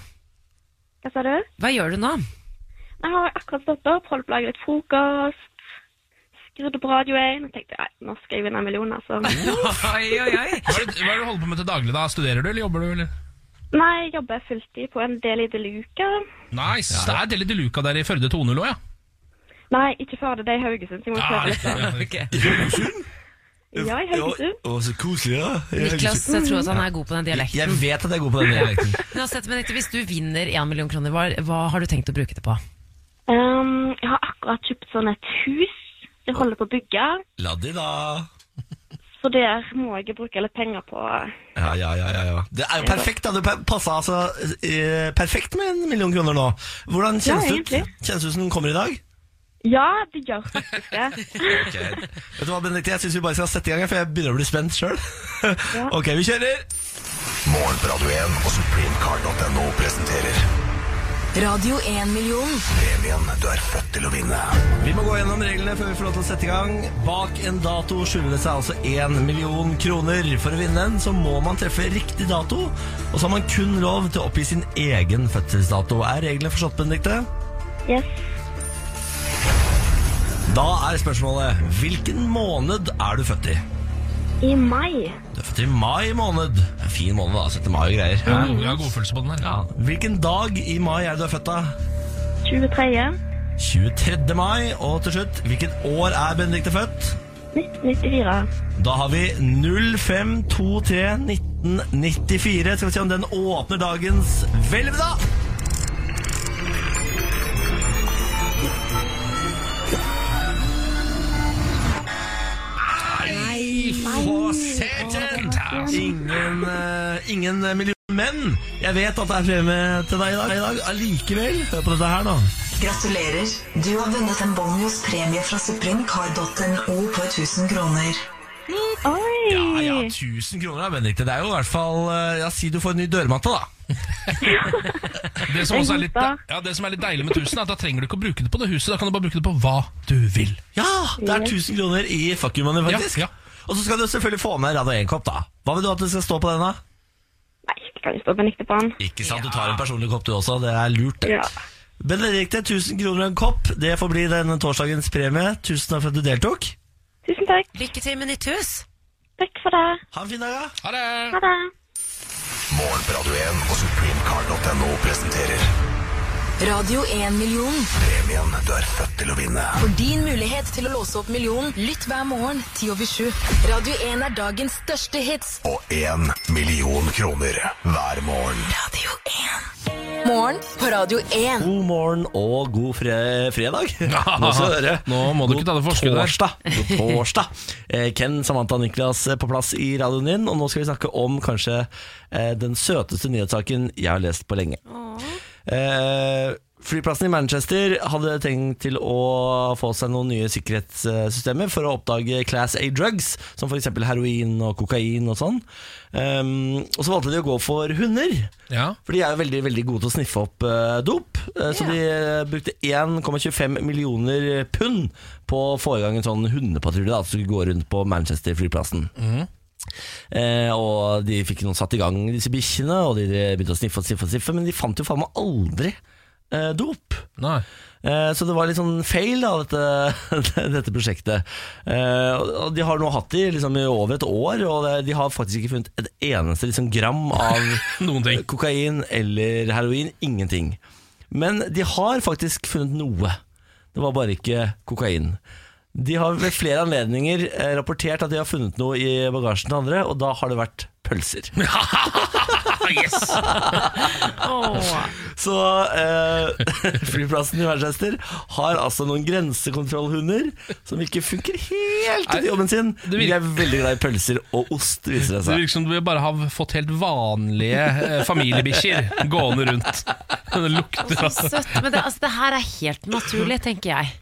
Hva sa du? Hva gjør du nå? Jeg har akkurat stått opp, holdt på å lage litt frokost, skrudd på Radio 1, og tenkte nei, nå skal jeg vinne en million, altså. Oi, oi, oi. Hva er, det, hva er det du holder på med til daglig? da? Studerer du, eller jobber du? eller? Nei, jeg jobber fulltid på en del i De Luca. Nice, Det er Deli de Luca der i Førde 2.0 òg, ja. Nei, ikke Førde, det er Haugesund, så jeg må kjøre litt. ja, da. ja. I Haugesund. Å, så koselig, da. Niklas jeg tror at han er god på den dialekten. Jeg vet at jeg er god på den dialekten. Men uansett, Benedikte, hvis du vinner 1 million kroner, hva, hva har du tenkt å bruke det på? Um, jeg har akkurat kjøpt sånn et hus. Jeg holder på å bygge. La de da. Så der må jeg bruke litt penger på. Ja, ja, ja, ja, ja. Det er jo perfekt, da. Det passa altså eh, perfekt med en million kroner nå. Hvordan kjennes Ja, det ut? Kjennes ut som den kommer i dag? Ja, det gjør faktisk det. okay. Vet du hva, Benedikte, jeg syns vi bare skal sette i gang, for jeg begynner å bli spent sjøl. ok, vi kjører. Morgen på Radio 1 og supremecard.no presenterer Radio 1-million. Premien du er født til å vinne. Vi må gå gjennom reglene før vi får lov til å sette i gang. Bak en dato skjuler det seg altså 1 million kroner. For å vinne den så må man treffe riktig dato, og så har man kun lov til å oppgi sin egen fødselsdato. Er reglene forstått, Benedikte? Yes. Da er spørsmålet hvilken måned er du født i? I mai. Du er født i mai måned. En fin måned, da. 17. mai og greier. Ja, jeg har godfølelse på den her. Ja. Hvilken dag i mai er det du er født da? 23. 23. mai. Og til slutt, hvilket år er Benedicte født? 1994. Da har vi 0523 1994. Skal vi se om den åpner dagens hvelv, da. Satan! Ingen, uh, ingen million. Men jeg vet at det er premie til deg i dag. I dag. Allikevel, hør på dette her, da. Gratulerer. Du har vunnet en bonus premie fra supremecard.no på 1000 kroner. Oi! Ja, ja, 1000 kroner, da, Det er jo i hvert fall eh, Ja, Si du får en ny dørmatte, da. Det som, også er litt, ja, det som er litt deilig med 1000, er at da trenger du ikke å bruke det på det huset. Da kan du bare bruke det på hva du vil. Ja, det er 1000 kroner i fuck you money, faktisk. Ja, Og så skal du selvfølgelig få med Radio 1-kopp, da. Hva vil du at det skal stå på den, da? Nei, det kan jo stå Benedikte på den. Ikke sant, du tar en personlig kopp du også. Det er lurt. det. Ja. Benedikte, 1000 kroner og en kopp. Det får bli denne torsdagens premie. Tusen takk for at du deltok. Tusen takk. Lykke til med nytt hus. Takk for det. Ha en fin dag, da. Ha det! Ha det. Morgen på Radio 1 og supremecard.no presenterer Radio 1-million. premien du er født til å vinne. For din mulighet til å låse opp millionen, lytt hver morgen 10 over 7. Radio 1 er dagens største hits. Og én million kroner hver morgen. Radio 1. Morgen på Radio 1. God morgen og god fre fredag. Nå. Nå må du ikke ta det forskuddet der. Torsdag. God torsdag. Eh, Ken, Samantha og Niklas eh, på plass i radioen din, og nå skal vi snakke om kanskje eh, den søteste nyhetssaken jeg har lest på lenge. Eh, Flyplassen i Manchester hadde tenkt til å få seg noen nye sikkerhetssystemer for å oppdage Class A-drugs, som f.eks. heroin og kokain og sånn. Um, og så valgte de å gå for hunder. Ja. For de er jo veldig veldig gode til å sniffe opp eh, dop. Eh, Så de eh, brukte 1,25 millioner pund på å få i gang en sånn hundepatrulje som skulle gå rundt på Manchester-flyplassen. Eh, og de fikk noen satt i gang disse bikkjene, og de begynte å sniffe og sniffe, og sniffe men de fant jo faen meg aldri eh, dop. Nei. Eh, Så det var litt sånn feil, da, dette, dette prosjektet. Eh, og- de har nå hatt det liksom i over et år, og de har faktisk ikke funnet et eneste liksom, gram av kokain eller heroin. Ingenting. Men de har faktisk funnet noe. Det var bare ikke kokain. De har ved flere anledninger eh, rapportert at de har funnet noe i bagasjen til andre, og da har det vært pølser. yes! Så eh, flyplassen i Manchester har altså noen grensekontrollhunder som ikke funker helt i jobben sin. De er veldig glad i pølser og ost, viser det Det virker som du bare har fått helt vanlige eh, familiebikkjer gående rundt. Det lukter altså søtt. Men det, altså, det her er helt naturlig, tenker jeg.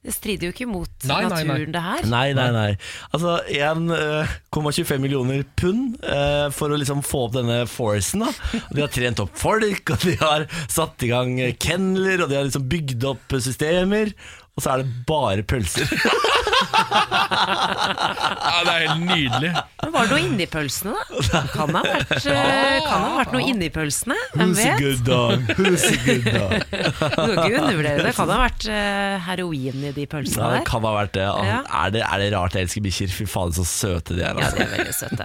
Det strider jo ikke mot Nei, nei, nei. naturen, det her. Nei, nei, nei. Altså 1,25 millioner pund eh, for å liksom få opp denne forcen. da De har trent opp folk, og de har satt i gang kenneler, og de har liksom bygd opp systemer. Og så er det bare pølser. ja, Det er helt nydelig. Men var det noe inni pølsene, da? Kan det ha vært, eh, kan det ha vært noe inni pølsene? Hvem Who's a good dog? Who's a good dog? Du kan ikke undervurdere det. Kan det ha vært eh, heroin i de Ja, pølsene det der? kan ha vært det. Ja. Er, det er det rart jeg elsker bikkjer? Fy faen, så søte de er. Ja, Altså. de er veldig søte.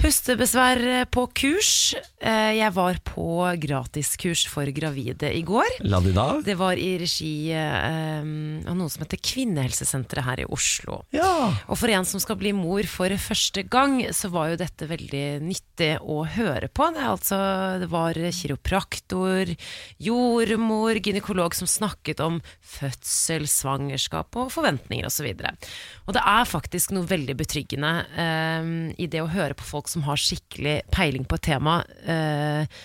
Pustebesvær eh, på kurs. Eh, Jeg var på gratiskurs for gravide i går. La de da? Det var i regi eh, av noe som heter Kvinnehelsesenteret her i Oslo. Ja. Og for en som skal bli mor for første gang, så var jo dette veldig nyttig å høre på. Det, altså, det var kiropraktor, jordmor, gynekolog som snakket om fødsel, svangerskap og forventninger osv. Og, og det er faktisk noe veldig betryggende eh, i det å høre på folk som har skikkelig peiling på et tema. Eh,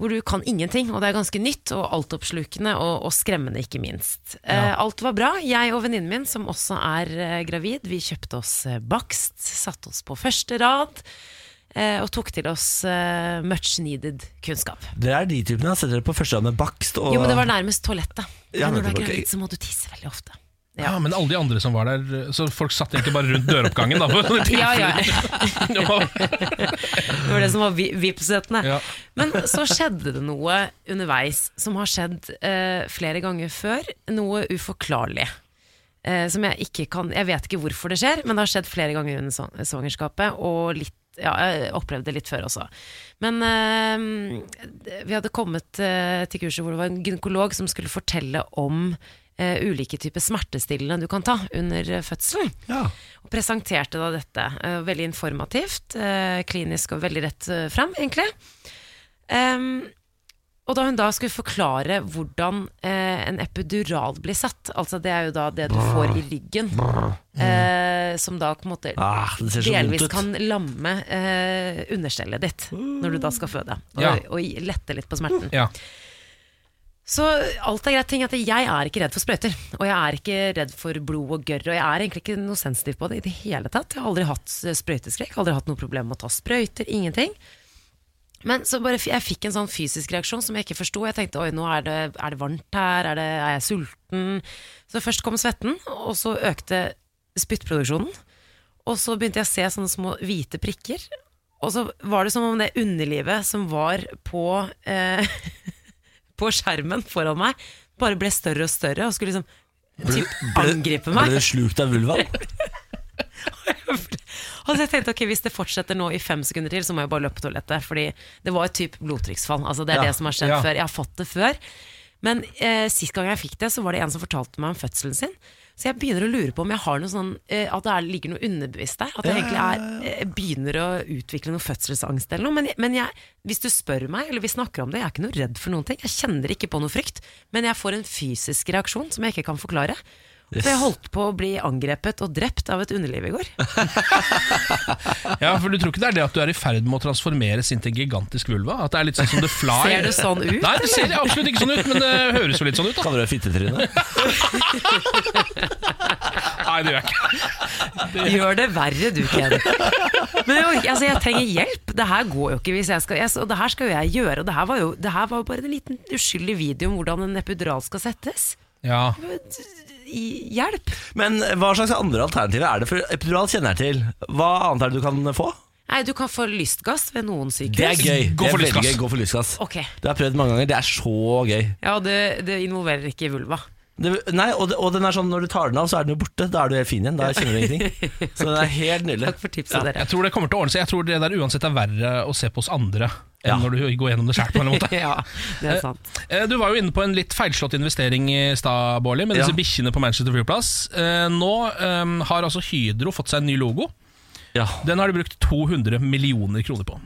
hvor du kan ingenting, og det er ganske nytt og altoppslukende og, og skremmende, ikke minst. Eh, alt var bra. Jeg og venninnen min, som også er eh, gravid, vi kjøpte oss eh, bakst, satte oss på første rad. eh, og tok til oss eh, much needed kunnskap. Dere er de typene. Setter dere på første rad med bakst og Jo, men det var nærmest toalettet. Ja, når du er gravid, så må du tisse veldig ofte. Ja, Men alle de andre som var der Så folk satt egentlig bare rundt døroppgangen. Da, Ja, ja. Det var- Det som var vi- Vipps-setene. Ja. Men så skjedde det noe underveis som har skjedd eh, flere ganger før. Noe uforklarlig. Eh, som jeg ikke kan Jeg vet ikke hvorfor det skjer, men det har skjedd flere ganger under svangerskapet. Og litt ja, jeg opplevde det litt før også. Men eh, vi hadde kommet eh, til kurset hvor det var en gynekolog som skulle fortelle om eh, ulike typer smertestillende du kan ta under fødselen. Ja. Og presenterte da dette. eh, veldig informativt, eh, klinisk og veldig rett eh, frem, egentlig. Um, og da hun da skulle forklare hvordan eh, en epidural blir satt, altså det er jo da det du får i ryggen, eh, som da på en måte Ah, delvis kan lamme eh, understellet ditt når du da skal føde, og, Ja. og lette litt på smerten. Ja. Så alt er greit. ting at Jeg er ikke redd for sprøyter. Og jeg er ikke redd for blod og gørr. Og jeg er egentlig ikke noe sensitiv på det i det hele tatt. Jeg har aldri hatt eh, sprøyteskrekk, aldri hatt noe problem med å ta sprøyter. Ingenting. Men så bare, jeg fikk en sånn fysisk reaksjon som jeg ikke forsto. Jeg tenkte oi, nå er det, er det varmt her, er, det, er jeg sulten? Så først kom svetten, og så økte spyttproduksjonen. Og så begynte jeg å se sånne små hvite prikker. Og så var det som om det underlivet som var på eh, på skjermen foran meg, bare ble større og større og skulle liksom typ angripe meg. Ble du slukt av vulvaen? Og så jeg tenkte ok, hvis det fortsetter nå i fem sekunder til, så må jeg bare løpe på toalettet. Fordi det var et type blodtrykksfall. Altså det er Ja, det som har skjedd ja. før. Jeg har fått det før. Men eh, sist gang jeg fikk det, så var det en som fortalte meg om fødselen sin. Så jeg begynner å lure på om jeg har noe sånn eh, At det er, ligger noe underbevisst der. At jeg egentlig er, eh, begynner å utvikle noe fødselsangst eller noe. Men, men jeg, hvis du spør meg, eller vi snakker om det, jeg er ikke noe redd for noen ting. Jeg kjenner ikke på noe frykt. Men jeg får en fysisk reaksjon som jeg ikke kan forklare. For jeg holdt på å bli angrepet og drept av et underliv i går. ja, for du tror ikke det er det at du er i ferd med å transformeres inn til en gigantisk vulva? At det er litt sånn som The Fly? Ser det sånn ut, Nei, det ser absolutt ikke sånn ut, men det høres jo litt sånn ut. da Kaller du det fittetryne? Nei, det gjør jeg ikke. Gjør det verre du, Ken. Men jo, altså, jeg trenger hjelp. Det her går jo ikke hvis jeg skal jeg, Og det her skal jo jeg gjøre. Og det her var jo det her var jo bare en liten uskyldig video om hvordan en epidural skal settes. Ja. I- Hjelp! Men hva slags andre alternativer er det? For epidural kjenner jeg til. Hva annet er det du kan få? Nei, du kan få lystgass ved noen sykehus. Det er gøy. Gå for lystgass. gøy. Gå for lystgass. Okay. Det har jeg prøvd mange ganger. Det er så gøy. Ja, det, det involverer ikke vulva. Det, nei, og, det, og den er sånn når du tar den av, så er den jo borte. Da er du helt fin igjen. Da kjenner du ingenting. Så den er helt nydelig. Takk for tipset, dere. Jeg tror det kommer til å ordne seg. Jeg tror det der uansett er verre å se på oss andre Ja. når du går gjennom det sjøl. på en måte. Ja, det er sant. Eh, Du var jo inne på en litt feilslått investering i stad, Bårli, med disse Ja. bikkjene på Manchester flyplass. Eh, Nå eh, har altså Hydro fått seg en ny logo. Ja. Den har de brukt 200 millioner kroner på.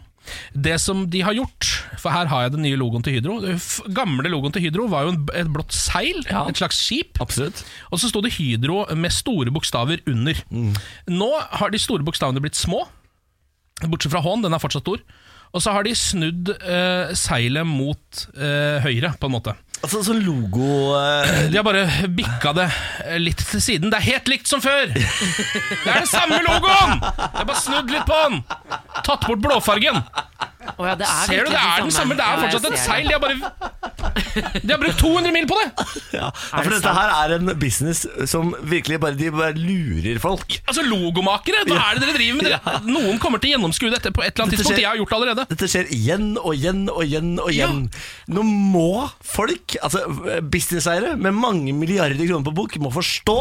Det som de har gjort, for her har jeg den nye logoen til Hydro Den gamle logoen til Hydro var jo et blått seil, Ja. et slags skip. Absolutt. Og så sto det Hydro med store bokstaver under. Nå har de store bokstavene blitt små, bortsett fra H-en, den er fortsatt stor. Og så har de snudd eh, seilet mot eh, høyre, på en måte. Altså sånn logo eh, De har bare bikka det eh, litt til siden. Det er helt likt som før! Det er den samme logoen! Jeg har bare snudd litt på den. Tatt bort blåfargen. Å ja, det er Ser du, det er den samme. Det er Ja, fortsatt et seil. De har bare De har brukt 200 mil på det! ja. ja, For dette her er en business som virkelig bare, de bare lurer folk. Altså Logomakere, hva er det dere driver med? Dere? Noen kommer til å gjennomskue dette på et eller annet Dette tidspunkt. skjer- Jeg har gjort det allerede. Dette skjer igjen og igjen og igjen og igjen. Nå må folk, altså businesseiere med mange milliarder kroner på bok, må forstå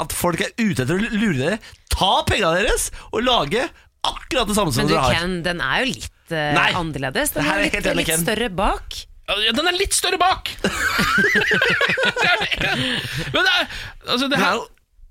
at folk er ute etter å lure dere. Ta pengene deres og lage akkurat det samme som Men du, dere har. Ken, den er jo litt eh, Nei. annerledes. Det Den her er er litt, helt enig, litt Ken. større bak. Ja, Den er litt større bak! Det er det. Men det er, altså det er her,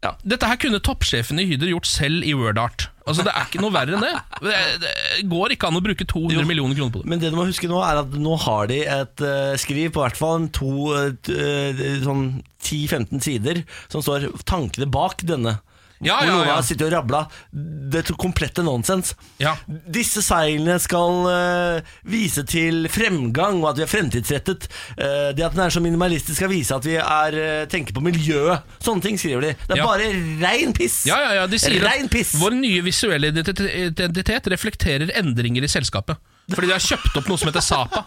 ja. Dette her kunne toppsjefen i Hydro gjort selv i WordArt. Altså Det er ikke noe verre enn det. Det, det går ikke an å bruke 200 Jo. millioner kroner på det. Men det du må huske nå, er at nå har de et eh, skriv på hvert fall en to eh, t- eh, sånn 10-15 sider som står tankene bak denne Ja, ja, ja. har sittet og rabla det komplette nonsens. Ja. Disse seilene skal uh, vise til fremgang, og at vi er fremtidsrettet. Uh, det at den er så minimalistisk skal vise at vi er, uh, tenker på miljøet. Sånne ting skriver de. Det er Ja. bare rein piss. Ja, ja, ja, de sier Rein at piss. vår nye visuelle identitet, reflekterer endringer i selskapet. Fordi de har kjøpt opp noe som heter Sapa.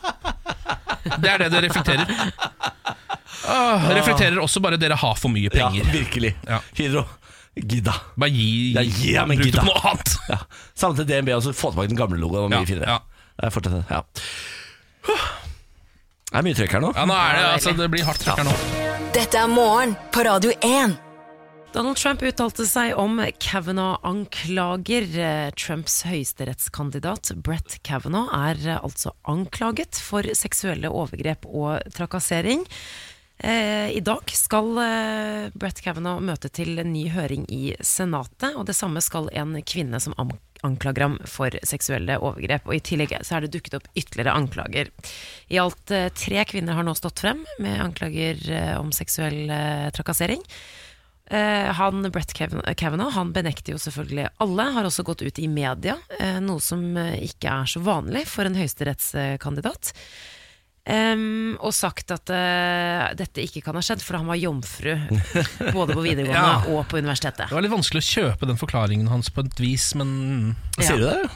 Det er det det reflekterer. Det reflekterer også bare dere har for mye penger. Ja, virkelig. Ja. Hydro, gidda. Bare gi, Ja, gi ham en bruk det gidda. på noe annet. Ja. Samme til DNB, og så få tilbake den gamle logoen. Var mye Ja, finere. ja. Det er ja. Det er mye trøkk her nå. Ja, nå er det, altså, det blir hardt trøkk her nå. Dette er morgen på Radio 1. Donald Trump uttalte seg om Kavanaugh-anklager. Trumps høyesterettskandidat Brett Kavanaugh er altså anklaget for seksuelle overgrep og trakassering. Eh, I dag skal eh, Brett Kavanaugh møte til ny høring i Senatet, og det samme skal en kvinne som anklager ham for seksuelle overgrep. Og I tillegg så er det dukket opp ytterligere anklager. I alt eh, tre kvinner har nå stått frem med anklager om seksuell trakassering. Han, Brett Kavanaugh han benekter jo selvfølgelig alle, har også gått ut i media, noe som ikke er så vanlig for en høyesterettskandidat. Em, og sagt at uh, dette ikke kan ha skjedd, for han var jomfru både på videregående Ja. og på universitetet. Det var litt vanskelig å kjøpe den forklaringen hans på et vis, men Sier du det?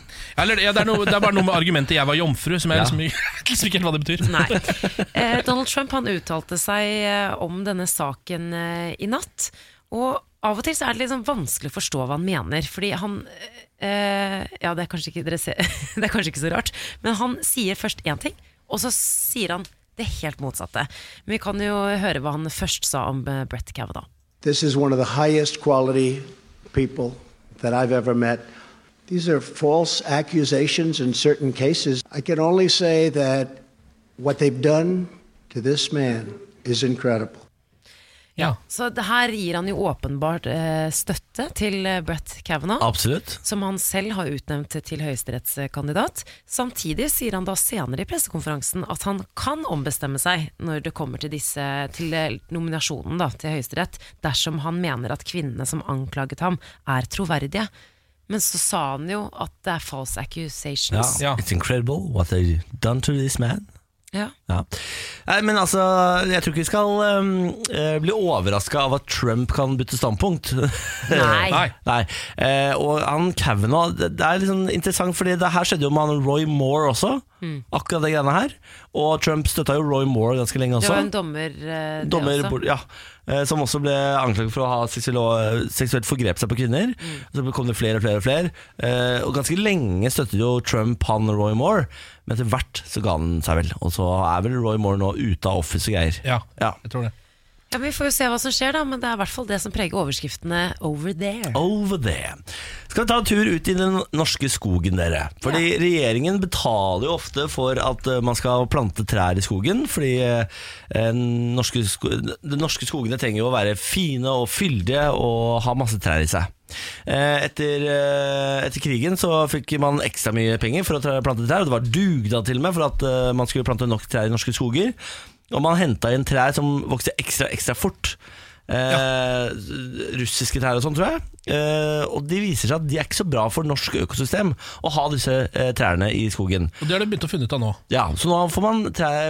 Eller, ja, det, er noe, det er bare noe med argumentet 'jeg var jomfru', som jeg Ja. liksom, liksom ikke helt hva det betyr. Nei. Eh, Donald Trump han uttalte seg eh, om denne saken uh, i natt. Og av og til så er det sånn vanskelig å forstå hva han mener. Fordi han eh, Ja, det er, kanskje ikke, dere ser, det er kanskje ikke så rart, men han sier først én ting, og så sier han det helt motsatte. Men vi kan jo høre hva han først sa om eh, Brett Kavanaugh. This is one of the highest quality people that I've ever met. These are false accusations in certain cases. I can only say that what they've done to this man is incredible. Ja. Så det her gir han jo åpenbart eh, støtte til eh, Brett Kavanaugh. Absolutt. som han selv har utnevnt til høyesterettskandidat. Samtidig sier han da senere i pressekonferansen at han kan ombestemme seg når det kommer til, disse, til eh, nominasjonen da, til Høyesterett, dersom han mener at kvinnene som anklaget ham, er troverdige. Men så sa han jo at det er false Ja. accusations. It's incredible what they've done to this man. Ja. Ja. Nei, men altså, jeg tror ikke vi skal um, bli overraska av at Trump kan bytte standpunkt. Nei. Nei. Nei. Eh, og han Kavanaugh, det, er litt sånn interessant, Fordi det her skjedde jo med han Roy Moore også. Akkurat det greiene her. Og Trump støtta jo Roy Moore ganske lenge også. Det var en dommer, eh, det Dommer, også. ja, som også ble anklaget for å ha seksuelt forgrepet seg på kvinner. Mm. Så kom det flere og flere og flere. Eh, og ganske lenge støttet jo Trump han Roy Moore, men etter hvert så ga han seg vel. Og så er vel Roy Moore nå ute av office og greier. Ja, Ja. jeg tror det. Ja, Vi får jo se hva som skjer, da, men det er i hvert fall det som preger overskriftene 'over there'. Over there. Skal vi ta en tur ut i den norske skogen, dere? Fordi regjeringen betaler jo ofte for at eh, man skal plante trær i skogen. Fordi eh, norske sko de norske skogene trenger jo å være fine og fyldige og ha masse trær i seg. Eh, Etter, eh, etter krigen så fikk man ekstra mye penger for å plante trær, og det var dugnad til og med for at man skulle plante nok trær i norske skoger. Og man henta inn trær som vokste ekstra, ekstra fort. Eh, Russiske trær og sånn, tror jeg. Eh, og de viser seg at de er ikke så bra for norsk økosystem å ha disse eh, trærne i skogen. Og det har de begynt å finne ut av nå. Ja, Så nå får man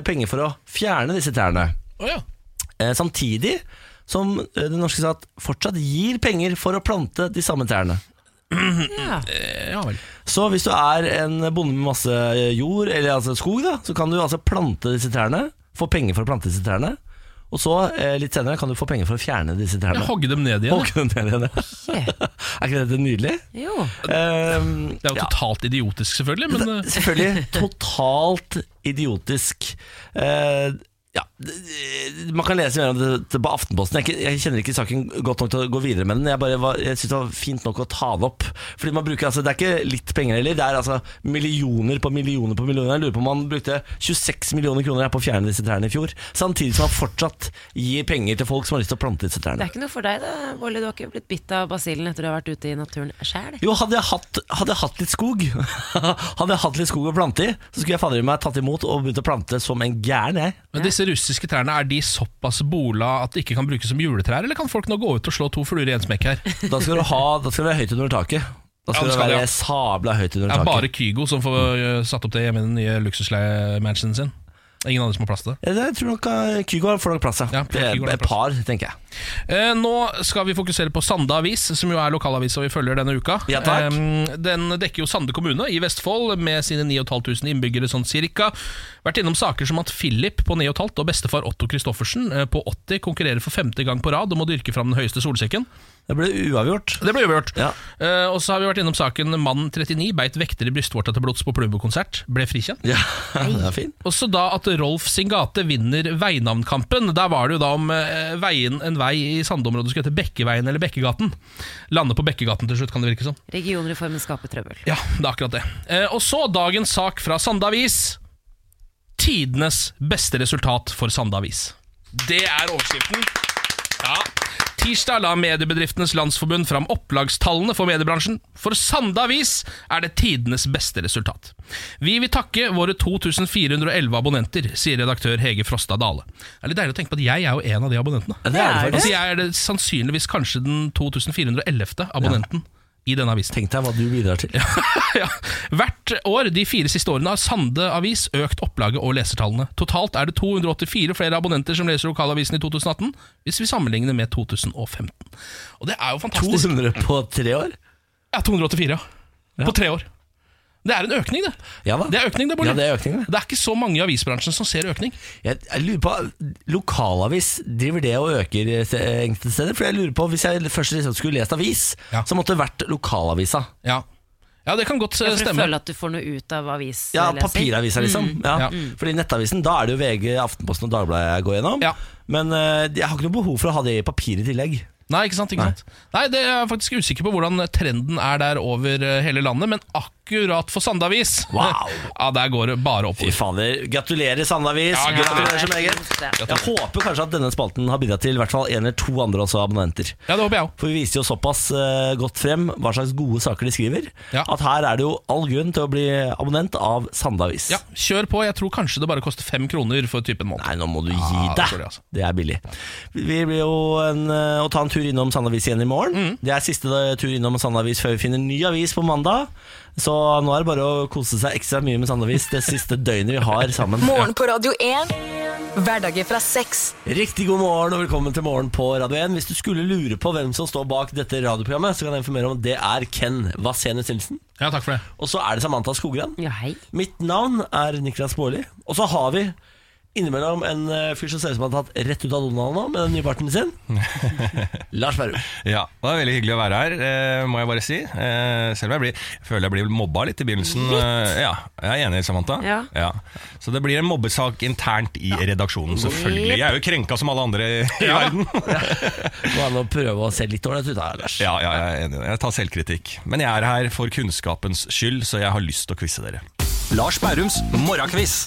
penger for å fjerne disse trærne. Oh, ja. Eh, samtidig som eh, den norske stat fortsatt gir penger for å plante de samme trærne. Ja. Ja vel. Så hvis du er en bonde med masse jord, eller altså skog, da, så kan du altså plante disse trærne. Få penger for å plante disse trærne. Og så, eh, litt senere, kan du få penger for å fjerne disse trærne. Jeg hogge dem ned igjen. Hogge dem ned igjen. Yeah. Er ikke dette nydelig? Jo. Um, Det er jo ja. totalt idiotisk, selvfølgelig, men eh, Selvfølgelig totalt idiotisk. Eh, ja, man kan lese mer om det på Aftenposten. Jeg, ikke- jeg kjenner ikke saken godt nok til å gå videre med den. Jeg, bare var- jeg synes det var fint nok å ta det opp. Fordi man bruker, altså, Det er ikke litt penger heller, det er altså millioner på millioner på millioner. Jeg lurer på om man brukte 26 millioner kroner på å fjerne disse trærne i fjor. Samtidig som man fortsatt gir penger til folk som har lyst til å plante disse trærne. Det er ikke noe for deg, da, Bolle. Du har ikke blitt bitt av basillen etter du har vært ute i naturen sjæl? Jo, hadde jeg, hatt, hadde jeg hatt litt skog Hadde jeg hatt litt skog å plante i, så skulle jeg fader meg tatt imot og begynt å plante som en gæren, jeg. Men disse disse russiske trærne er de såpass bola at de ikke kan brukes som juletrær, eller kan folk nå gå ut og slå to fluer i en smekk her? Da skal, du ha, da skal det være høyt under taket. Da skal Ja, skal det, være ja. sabla høyt under Det er bare Kygo som får øh, satt opp det hjemme i den nye luksusleie-mansionen sin. Ingen andre som har plass til det. Jeg tror nok eh, Kygo får nok plass, ja. Ja, Et par, tenker jeg. Eh, nå skal vi fokusere på Sande Avis, som jo er lokalavisa vi følger denne uka. Ja, den dekker jo Sande kommune i Vestfold, med sine 9500 innbyggere sånn cirka. Vært innom saker som at Philip på 9,5 og bestefar Otto Christoffersen eh, på 80 konkurrerer for femte gang på rad om å dyrke fram den høyeste solsekken. Det ble uavgjort. Det ble uavgjort. Ja. Uh, og så har vi vært innom saken mann 39 beit vekter i brystvorta til blods på Plumbo-konsert. Ble frikjent. Ja, det er fin. Og så da at Rolf sin gate vinner veinavnkampen. Der var det jo da om uh, veien, en vei i Sande-området skulle hete Bekkeveien eller Bekkegaten. Lande på Bekkegaten til slutt, kan det virke som. Regionreformen skaper trøbbel. Ja, det er akkurat det. Eh, og så dagens sak fra Sande Avis. Tidenes beste resultat for Sande Avis. Det er overskriften. Ja. Tirsdag la Mediebedriftenes Landsforbund fram opplagstallene for mediebransjen. For Sande Avis er det tidenes beste resultat. Vi vil takke våre 2411 abonnenter, sier redaktør Hege Frosta Dale. Det er litt deilig å tenke på at jeg er jo en av de abonnentene. Ja, det er det Altså, jeg er det sannsynligvis kanskje den 2411. abonnenten i denne avisen. Tenk deg hva du bidrar til. ja. Hvert år de fire siste årene har Sande Avis økt opplaget og lesertallene. Totalt er det 284 flere abonnenter som leser lokalavisen i 2018, hvis vi sammenligner med 2015. Og det er jo fantastisk. 200 på tre år? Ja, 284, ja. På tre år. Det er en økning, det. Ja da. Det er økning, det. Ja, det er økning, det. det er ikke så mange i avisbransjen som ser økning. Jeg, jeg lurer på, Lokalavis, driver det og øker eh, enkelte steder? For jeg lurer på, Hvis jeg først liksom skulle lest avis, Ja. så måtte det vært lokalavisa. Ja, ja det kan godt Ja, eh, for å stemme. føle at du får noe ut av avis. Ja, papiravisa, liksom. Mm. Ja. Ja. Fordi nettavisen, da er det jo VG, Aftenposten og Dagbladet jeg går gjennom. Ja. Men eh, jeg har ikke noe behov for å ha det i papir i tillegg. Nei, ikke sant, ikke Nei. sant? Nei, det er jeg faktisk usikker på hvordan trenden er der over eh, hele landet, men akkurat for Sandavis Wow. Ja, der går det bare Fy fader. Gratulerer, Sandavis. Ja, gratulerer så meget. Jeg håper kanskje at denne spalten har bidratt til i hvert fall en eller to andre også abonnenter. Ja, det håper jeg også. For vi viser jo såpass uh, godt frem hva slags gode saker de skriver, Ja. at her er det jo all grunn til å bli abonnent av Sandavis. Ja, kjør på. Jeg tror kanskje det bare koster fem kroner for typen måned. Nei, nå må du gi Ja, det deg. Det, altså. Det er billig. Vi blir jo en, eh, å ta en tur innom Sandavis igjen i morgen. Mm. Det er siste tur innom Sandavis før vi finner ny avis på mandag. Så nå er det bare å kose seg ekstra mye med Sandavis det siste døgnet vi har sammen. Morgen på Radio 1. Hverdager fra 6 Riktig god morgen og velkommen til Morgen på Radio 1. Hvis du skulle lure på hvem som står bak dette radioprogrammet, så kan jeg informere om at det er Ken Vasenus Nilsen. Ja, takk for det. Og så er det Samantha Skogran. Ja, hei. Mitt navn er Niklas Baarli. Og så har vi innimellom en eh, fyr som ser ut som han har tatt rett ut av Donald nå, med den nye barten sin. Lars Berrum. Ja, det er veldig hyggelig å være her, eh, må jeg bare si. Eh, selv om jeg, blir, jeg føler jeg blir mobba litt i begynnelsen. Litt? ja, jeg er enig, Samantha. Ja. Så det blir en mobbesak internt i redaksjonen, selvfølgelig. Jeg er jo krenka som alle andre i verden. Må an å prøve å se litt ålreit ut her, Lars. Ja, ja, jeg er enig. Jeg tar selvkritikk. Men jeg er her for kunnskapens skyld, så jeg har lyst til å quize dere. Lars Bærums morgenquiz.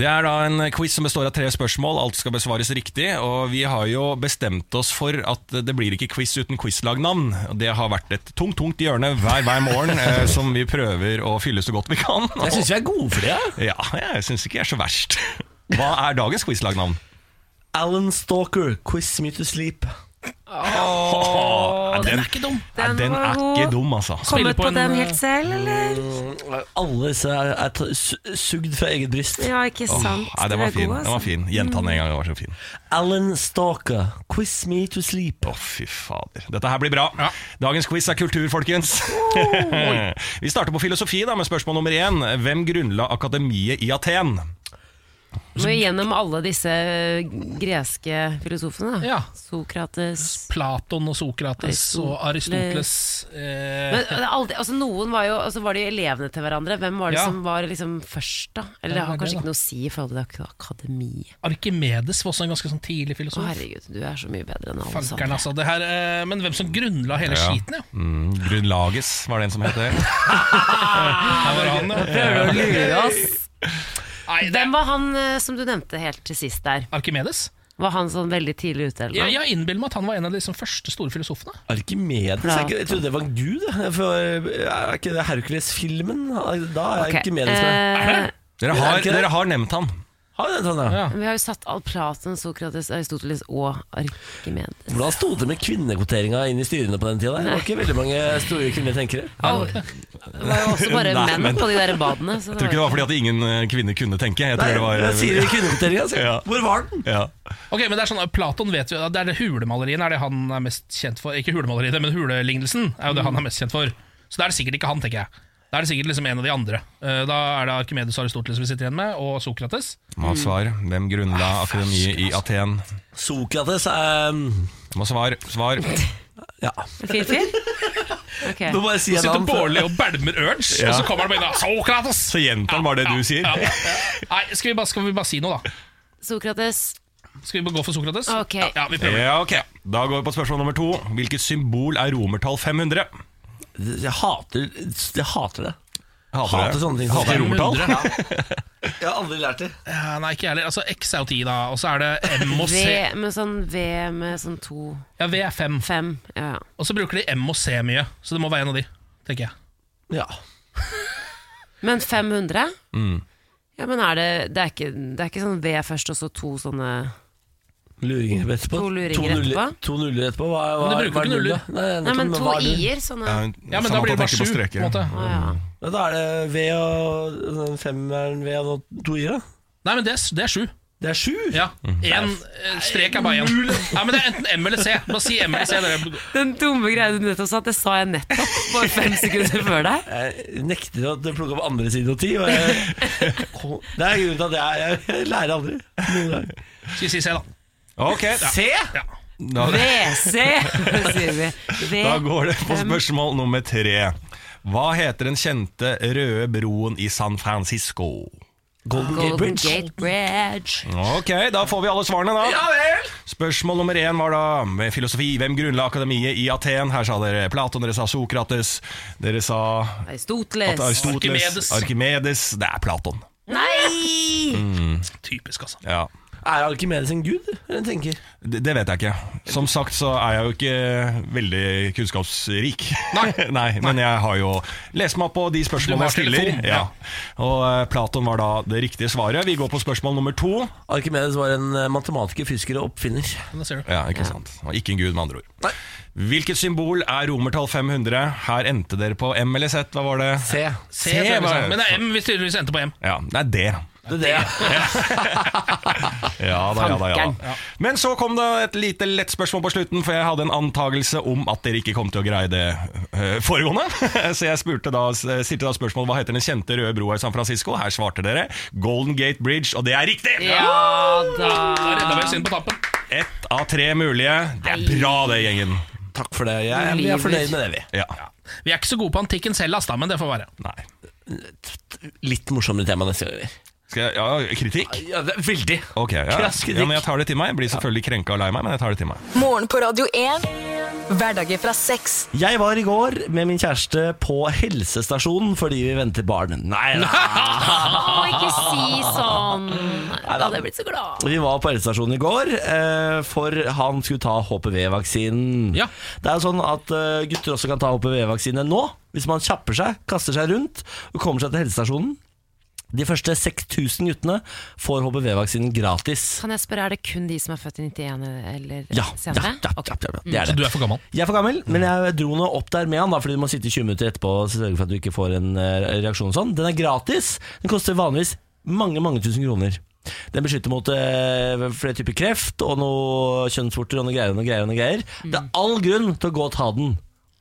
Det er da en quiz som består av tre spørsmål. Alt skal besvares riktig. Og vi har jo bestemt oss for at det blir ikke quiz uten quizlagnavn. Og Det har vært et tungt, tungt hjørne hver, hver morgen eh, som vi prøver å fylle så godt vi kan. Jeg syns vi er gode for det. Ja, jeg syns ikke jeg er så verst. Hva er dagens quizlagnavn? Alan Stalker, Quiz Me To Sleep. Åh, den er ikke dum. Nei, Den den var er god. ikke dum, altså. Spiller Kommet på på, en, den helt selv, eller? Mm, Alle disse er, er ta- su- sugd fra eget bryst. Ja, ikke sant. nei, den var er fin. god, Den var altså. fin. Gjenta den en gang, den var så fin. Alan Stalker, Quiz Me To Sleep. Å, fy fader. Dette her blir bra. Dagens quiz er kultur, folkens. vi starter på filosofi da med spørsmål nummer én. Hvem grunnla akademiet i Aten? Må jo gjennom alle disse greske filosofene. Da. Ja. Sokrates Platon og Sokrates og Aristoteles eh, Men er altså Noen var jo altså var de elevene til hverandre. Hvem var det Ja. som var liksom først, da? Eller det har kanskje det, ikke noe å si i forhold til ak- akademi. Arkimedes var også en ganske sånn tidlig Å herregud, du er så mye bedre enn alle Fankeren, sammen. altså. Det her, eh, men hvem som grunnla hele Ja. skiten, ja. Mm, Grunnlages var det en som het det. Prøver du å lure oss? Nei, det Hvem var han eh, som du nevnte helt til sist der? Arkimedes. Var han sånn veldig tidlig ute? Jeg, Eller noe? jeg innbiller meg at han var en av de liksom, første store filosofene. Arkimedes? Jeg, ikke- jeg trodde det var en gud. jeg. For, er ikke det Hercules-filmen? Da er Ok, Arkimedes med. eh, Er det Dere har, dere har nevnt han. Har vi det sånn, ja? Vi har jo satt all Platon, Sokrates, Aristoteles og Arkimedes. Hvordan sto det med kvinnekvoteringa inn i styrene på den tida? Det var ikke veldig mange store kvinnelige tenkere. Det var jo også bare Nei, menn men- på de der badene. Så Jeg tror ikke det var fordi at ingen eh, kvinner kunne tenke. Jeg tror Nei, det var jeg sier kvinnekvoteringa, altså. Ja. Hvor var den? Ja. Ok, men Det er sånn, Platon vet jo, det er det hulemaleriene er det han er mest kjent for. Ikke hulemaleriene, men hulelignelsen er jo det han er mest kjent for. Så det er det sikkert ikke han, tenker jeg. Da er det sikkert liksom en av de andre. Eh, Da er det Arkimedes og Aristoteles vi sitter igjen med, og Sokrates. Må ha svar. Hvem grunnla akademiet i Aten? Sokrates er Må svar. Svar. Ja. Fir-fir? Ok. Nå bare sier Sitter navn. Bårli og bælmer Urge, Ja. og så kommer han bare inn og Sokrates! Så gjentar han bare det du sier. Ja, ja. Nei, skal vi, bare, skal vi bare si noe, da? Sokrates. Skal vi bare gå for Sokrates? Ok. Ja, ja, vi prøver. Ja, ok. Da går vi på spørsmål nummer to. Hvilket symbol er romertall 500? Jeg hater, jeg hater det. Hater det? Hater sånne ting. Hater romertall? 500. Jeg har aldri lært det. Ja, nei, ikke jeg heller. Altså, X er jo 10, da. Og så er det M og C. V med sånn V med sånn to Ja, V er 5. Fem. Ja. Og så bruker de M og C mye, så det må være en av de, tenker jeg. Ja. Men 500? Mm. Ja, men er det Det er ikke, det er ikke sånn V først, og så to sånne Luringer etterpå. To luringer etterpå? To nuller etterpå. Hva, hva, Men det bruker er ikke nuller. Nei, Nei, men to er i-er. Sånne Ja, men Samme da blir det bare sju. tenker 7, på på måte. Ja. Ja, Da er det V og femmeren V og to i-er, da. Nei, men det er, det er 7. Det er sju? Ja. En eh, strek er bare én. Ja, men det er enten M eller C. Bare si M eller C. Den dumme greia du nettopp sa, det sa jeg nettopp bare fem sekunder før deg. Jeg nekter å plukke opp andre side og ti. Og jeg, det er grunnen til at jeg, jeg, lærer aldri. Skal vi si C, da? Ok, C? Ja. da, WC, sier vi. V da går det på spørsmål nummer tre. Hva heter den kjente røde broen i San Francisco? Golden Gate Golden Bridge. Gate Bridge. Ok, da får vi alle svarene, da. Spørsmål nummer én var da med filosofi. Hvem grunnla akademiet i Aten? Her sa dere Platon, dere sa Sokrates. Dere sa Aristoteles. Aristoteles, Arkimedes. Arkimedes. Det er Platon. Nei! Typisk, altså. Ja. Er Arkimedes en gud? Jeg tenker Det, det vet jeg ikke. Som sagt så er jeg jo ikke veldig kunnskapsrik. Nei. Nei Men jeg har jo lest meg opp på de spørsmålene jeg stiller. Ja. Og uh, Platon var da det riktige svaret. Vi går på spørsmål nummer to. Arkimedes var en eh, matematiker, fysiker og oppfinner. Ja, ikke sant. Og ikke en gud, med andre ord. Nei. Hvilket symbol er romertall 500? Her endte dere på M eller Z, hva var det? C. C, tror jeg det. Men det er M hvis dere endte på M. Ja, det er det. Det er det, ja. Ja da, ja da, ja da. Men så kom det et lite lett spørsmål på slutten, for jeg hadde en antagelse om at dere ikke kom til å greie det øh, foregående. Så jeg spurte da, stilte da spørsmål hva heter den kjente røde broa i San Francisco. Her svarte dere Golden Gate Bridge, og det er riktig! Ja da. Da redda vi oss inn på tappen. Ett av tre mulige. Det er bra, det, gjengen. Takk for det. Jeg, vi er fornøyd med det, vi. Ja. Vi er ikke så gode på antikken selv, da, men det får være. Nei. Litt morsommere tema neste gang. Skal jeg, ja, kritikk? Ja, det er veldig. Ok, ja. Krass kritikk. ja, men jeg tar det til meg. Jeg blir selvfølgelig krenka og lei meg, men jeg tar det til meg. Morgen på Radio 1. Hverdager fra 6 Jeg var i går med min kjæreste på helsestasjonen fordi vi venter barn. Nei da. Å, ikke si sånn. Da hadde jeg blitt så glad. Vi var på helsestasjonen i går, eh, for han skulle ta HPV-vaksinen. Ja. Det er jo sånn at eh, gutter også kan ta HPV-vaksine nå, hvis man kjapper seg, kaster seg rundt og kommer seg til helsestasjonen. De første 6000 guttene får HPV-vaksinen gratis. Kan jeg spørre, er det kun de som er født i 91 eller Ja, ja, senere? ja, ja, ja, det er Så du er for gammel. Jeg er for gammel, men jeg dro nå opp der med han, da, fordi du må sitte i 20 minutter etterpå og sørge for at du ikke får en eh, reaksjon og sånn. Den er gratis. Den koster vanligvis mange, mange tusen kroner. Den beskytter mot øh, flere typer kreft og noe kjønnsvorter og noe greier og noe greier. Og noe greier. Det er all grunn til å gå og ta den.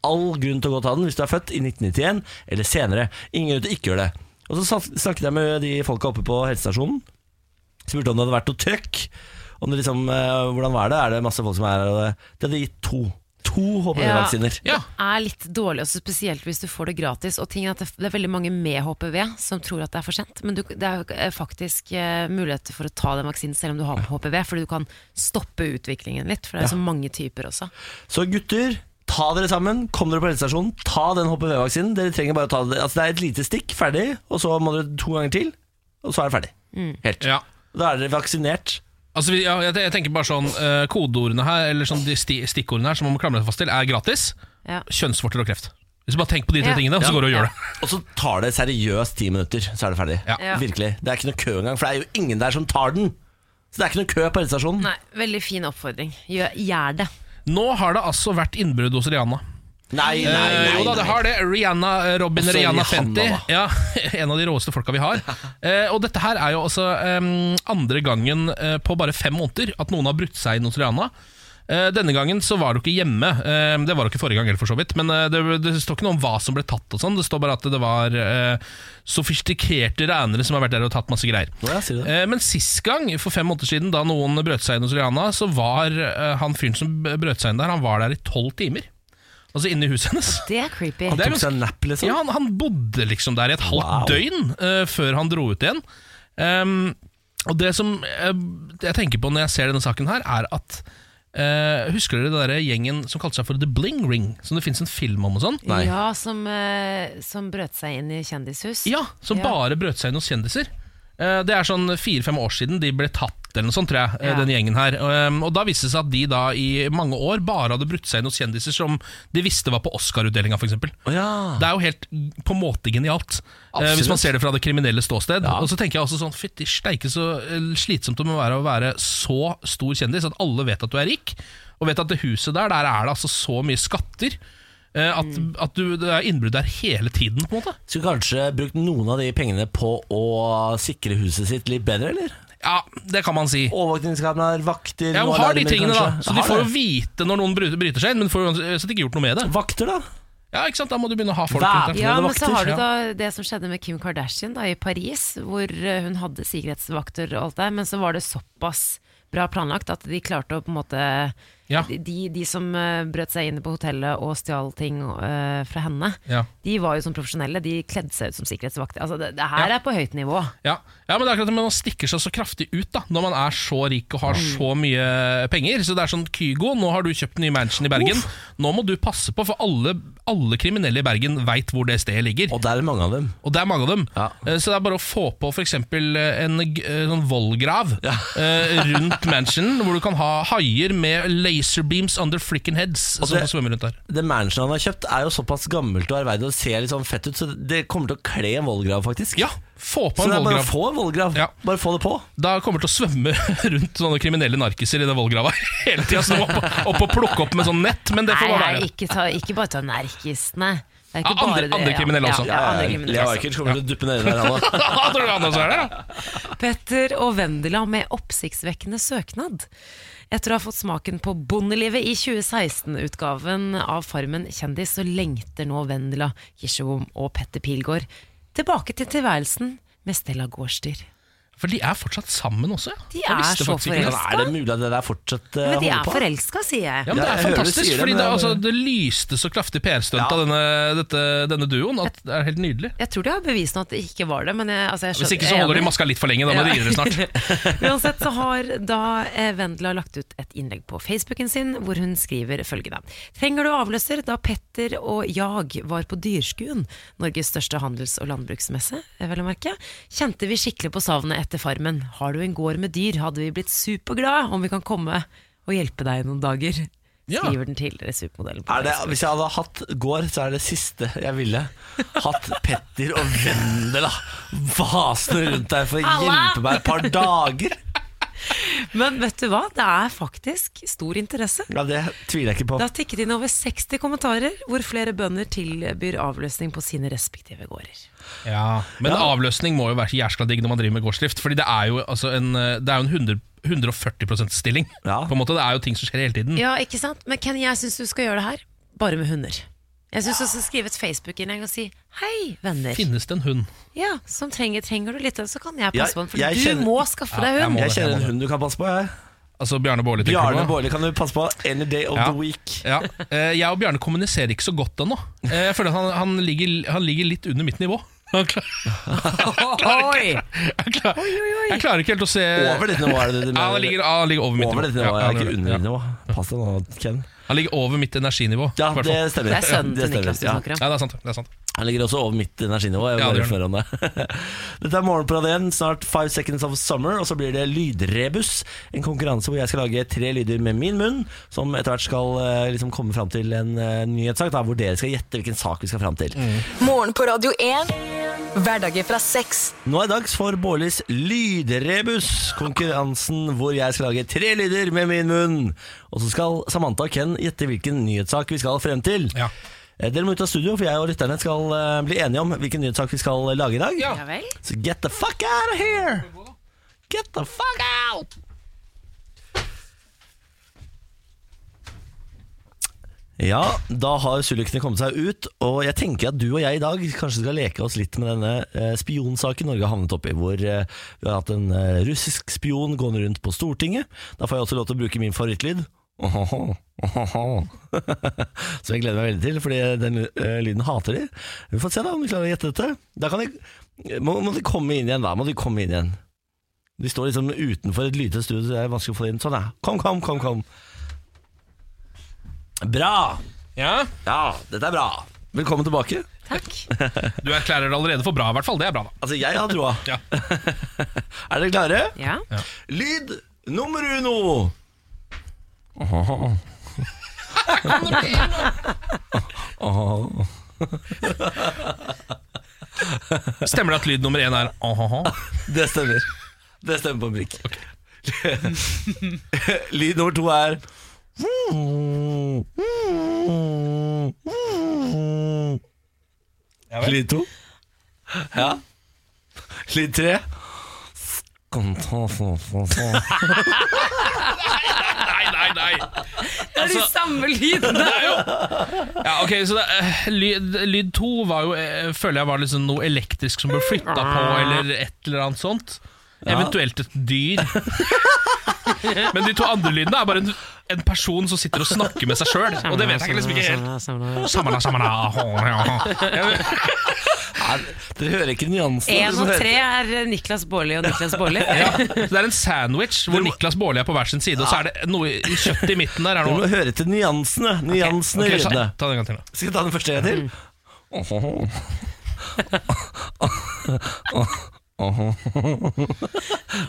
All grunn til å gå og ta den hvis du er født i 1991 eller senere. Ingen grunn til å ikke gjøre det. Og så snakket jeg med de folka oppe på helsestasjonen. Spurte om det hadde vært noe trøkk. Om det liksom, eh, hvordan var det? Er det masse folk som er her? Og det- De hadde gitt to. To HPV-vaksiner. Ja. Det er litt dårlig, også spesielt hvis du får det gratis. Og ting er at det det er veldig mange med HPV som tror at det er for sent. Men du, det er jo eh, faktisk eh, muligheter for å ta den vaksinen selv om du har HPV, fordi du kan stoppe utviklingen litt. For det er så mange typer også. Så gutter, ta dere sammen, kom dere på helsestasjonen, ta den HPV-vaksinen. Dere trenger bare å ta det. Altså, det er et lite stikk, ferdig, og så må dere to ganger til, og så er det ferdig. Helt. Ja. Da er dere vaksinert. Altså, ja, jeg, jeg tenker bare sånn eh, Kodeordene her, eller sånn de sti, stikkordene her som man må klamre seg fast til, er gratis. Ja. Kjønnsvorter og kreft. Hvis du bare tenker på de tre Ja. tingene, og så går du og gjør det. Og så tar det seriøst ti minutter, så er det ferdig. Ja. Virkelig. Det er ikke noe kø engang, for det er jo ingen der som tar den. Så det er ikke noe kø på helsestasjonen. Nei, veldig fin oppfordring. Gjør, gjør det. Nå har det altså vært innbrudd hos Rihanna. Nei, nei, nei, nei, jo da, det har det. Rihanna, eh, Robin Også Rihanna Rihanna, 50. da. Ja, En av de råeste folka vi har. Eh, og dette her er jo også um, andre gangen eh, på bare fem måneder at noen har brutt seg inn hos Rihanna. Eh, denne gangen så var du ikke hjemme. Eh, det var du ikke forrige gang heller, for så vidt. Men eh, det, det står ikke noe om hva som ble tatt. og sånn Det står bare at det var eh, sofistikerte ranere som har vært der og tatt masse greier. Ja, sier? Eh, men sist gang, for fem måneder siden, da noen brøt seg inn hos Rihanna, så var eh, han fyren som brøt seg inn der, han var der i tolv timer. Altså inne i huset hennes. Det er creepy. Han Det tok seg en napp, liksom? Ja, han, han bodde liksom der i et halvt Wow. døgn uh, før han dro ut igjen. Um, og det som eh, jeg tenker på når jeg ser denne saken her, er at eh, Husker dere den der gjengen som kalte seg for The Bling Ring? Som det fins en film om og sånn? Ja, som, uh, som brøt seg inn i kjendishus. Ja, som Ja. bare brøt seg inn hos kjendiser. Uh, Det er sånn fire-fem år siden de ble tatt, eller noe sånt, tror jeg, eh, Ja. den gjengen her. Um, Og da viste det seg at de da i mange år bare hadde brutt seg inn hos kjendiser som de visste var på Oscar-utdelinga, f.eks. Å, ja. Det er jo helt på en måte genialt, eh, Absolutt. hvis man ser det fra det kriminelle ståsted. Ja. Og så tenker jeg også sånn, fytti steike så eh, slitsomt det må være å være så stor kjendis at alle vet at du er rik, og vet at det huset der, der er det altså så mye skatter. eh, At, at du, det er innbrudd der hele tiden, på en måte. Skulle kanskje brukt noen av de pengene på å sikre huset sitt litt bedre, eller? Ja, det kan man si. Overvåkningskameraer, vakter Ja, hun har de tingene da? Så de får jo det. vite når noen bryter, bryter seg inn, men får uansett ikke gjort noe med det. Vakter, da? Ja, ikke sant, Da må du begynne å ha folk rundt deg. Ja, men så har du da det som skjedde med Kim Kardashian da, i Paris, hvor eh, hun hadde sikkerhetsvakter og alt det, men så var det såpass bra planlagt at de klarte å på en måte Ja. de, de som eh, brøt seg inn på hotellet og stjal ting uh, fra henne, Ja. de var jo som profesjonelle. De kledde seg ut som sikkerhetsvakter. Altså, det, det her Ja. er på høyt nivå. Ja. ja, men det er akkurat men man stikker seg så kraftig ut da når man er så rik og har Mm. så mye penger. Så det er sånn Kygo, nå har du kjøpt ny mansion i Bergen. Nå må du passe på, for alle, alle kriminelle i Bergen veit hvor det stedet ligger. Og det er mange av dem. Og det er mange av dem. Ja. Eh, Så det er bare å få på f.eks. en g- eh, sånn vollgrav ja. rundt mansionen, hvor du kan ha haier med laserbeams under fricken heads Og som det- svømmer rundt der. Det mansionet han har kjøpt, er jo såpass gammelt og ærverdig og ser litt sånn fett ut, så det kommer til å kle en vollgrav, faktisk. Ja, få på så en det er bare vollgrav. å få en vollgrav. Ja. Bare få det på. Da kommer det til å svømme rundt sånne kriminelle narkiser i den vollgrava hele tida. Så opp, opp og plukke opp med sånn nett, men det får Nei, bare nei være. ikke, ta, ikke bare ta narkisene. Det er Ja, andre- bare det, andre kriminelle også. Ja, ja, andre kriminelle også. Ajkic kommer til å duppe nedi der, han. Tror du han også er det? ja? Petter og Vendela med oppsiktsvekkende søknad. Etter å ha fått smaken på bondelivet i 2016-utgaven av Farmen kjendis, så lengter nå Vendela Kirsebom og Petter Pilgaard tilbake til tilværelsen med Stella Gårdsdyr. For de er fortsatt sammen også, ja. De er så forelska. Er det mulig at det der fortsatt uh, Men de er forelska, sier jeg. Ja, men Det er fantastisk, fordi det, altså, det lyste så kraftig PR-stunt Ja. av denne, dette, denne duoen at det er helt nydelig. Jeg tror de har bevist at det ikke var det. Men jeg, altså jeg Hvis ikke så er holder de maska litt for lenge. Da må de videre snart. Uansett så har da eh, Vendela lagt ut et innlegg på Facebooken sin hvor hun skriver følgende. Trenger du avløser da Petter og jeg var på Dyrskuen, Norges største handels- og landbruksmesse, eh, vel å merke, kjente vi skikkelig på savnet etter farmen. Har du en gård med dyr, hadde vi blitt superglade om vi kan komme og hjelpe deg noen dager. Ja. Skriver den tidligere supermodellen Er det, hvis jeg hadde hatt gård, så er det siste jeg ville. Hatt Petter og Vendela vasende rundt der for å hjelpe meg et par dager. Men vet du hva, det er faktisk stor interesse. Ja, Det tviler jeg ikke på. Det har tikket inn over 60 kommentarer hvor flere bønder tilbyr avløsning på sine respektive gårder. Ja, Men avløsning må jo være jæskla digg når man driver med gårdsdrift. Fordi det er jo, altså en, det er jo en 100, 140% stilling. Ja. På en måte, Det er jo ting som skjer hele tiden. Ja, ikke sant? Men Ken, jeg syns du skal gjøre det her, bare med hunder. Jeg syns du skal skrive et Facebook-innlegg og si 'hei, venner'. Finnes det en hund? Ja, som trenger, trenger du litt, så kan jeg passe på den. For jeg du kjenner- må skaffe Ja, deg hund. Jeg jeg kjenner en hund du kan passe på. Jeg. Altså Bjarne Bårli. Bjarne? Bårli kan du passe på any day of Ja. the week. Ja. Eh, Jeg og Bjarne kommuniserer ikke så godt ennå. Eh, Jeg føler at han, han, ligger, han ligger litt under mitt nivå. Jeg, klar, jeg klarer ikke helt å se Over ditt nivå er det det du Ja, han mener? ligger, han ligger over mitt Over nivå. ditt nivå, Ja, han ikke under Ja. ditt nivå. Pass deg nå, Ken. Han ligger over mitt energinivå. Ja, det stemmer. Det er sønnen Det til Niklas du snakker om. Ja, det er sant. Det er sant. Han ligger også over mitt energinivå. Jeg vil Ja, bare det om det. Dette er Morgenparade igjen. Snart Five Seconds of Summer, og så blir det Lydrebus. En konkurranse hvor jeg skal lage tre lyder med min munn, som etter hvert skal eh, liksom komme fram til en uh, nyhetssak, da, hvor dere skal gjette hvilken sak vi skal fram til. Morgen på Radio 1. Hverdager fra seks. Nå er det dags for Bårlis Lydrebus, konkurransen hvor jeg skal lage tre lyder med min munn. Og så skal Samantha og Ken gjette hvilken nyhetssak vi skal frem til. Ja. Eh, Dere må ut av studio, for jeg og lytterne skal eh, bli enige om hvilken nyhetssak vi skal lage i dag. Ja vel? Så get the fuck out of here! Get the fuck out! Ja, da har sulukene kommet seg ut, og jeg tenker at du og jeg i dag kanskje skal leke oss litt med denne eh, spionsaken Norge har havnet oppi, hvor eh, vi har hatt en eh, russisk spion gående rundt på Stortinget. Da får jeg også lov til å bruke min favorittlyd. Ohoho, ohoho. Som jeg gleder meg veldig til, fordi den eh, lyden hater de. Vi får se da om de klarer å gjette dette. Da kan de, må, må de komme inn igjen, da. Må de komme inn igjen. De står liksom utenfor et lite studio, så det er vanskelig å få inn. Sånn, ja. Kom, kom, kom, kom. Bra! Ja, Ja, dette er bra. Velkommen tilbake. Takk. Du erklærer det allerede for bra, i hvert fall. Det er bra, da. Altså, jeg har troa. Ja. er dere klare? Ja. Lyd nummer uno. Stemmer det at lyd nummer én er aha? Det stemmer. Det stemmer på en prikk. Lyd nummer to er Lyd to. Ja. Lyd tre. Nei, nei, nei. Det er de samme lydene! Ja, ok, så det, eh, lyd, lyd to var jo, eh, føler jeg var liksom noe elektrisk som ble flytta på, eller et eller annet sånt. Eventuelt et dyr. Men de to andre lydene er bare en, en person som sitter og snakker med seg sjøl. Og det vet jeg liksom ikke helt. Samla, samla, hå, Nei, Dere hører ikke nyansene. Én og tre er Niklas Baarli og Niklas Baarli. Ja, så det er en sandwich hvor Niklas Baarli er på hver sin side, og så er det noe kjøtt i midten der. Er Dere må høre til nyansene. Nyansene Ok, okay ta, ta den en gang til. da. Skal jeg ta den første en til?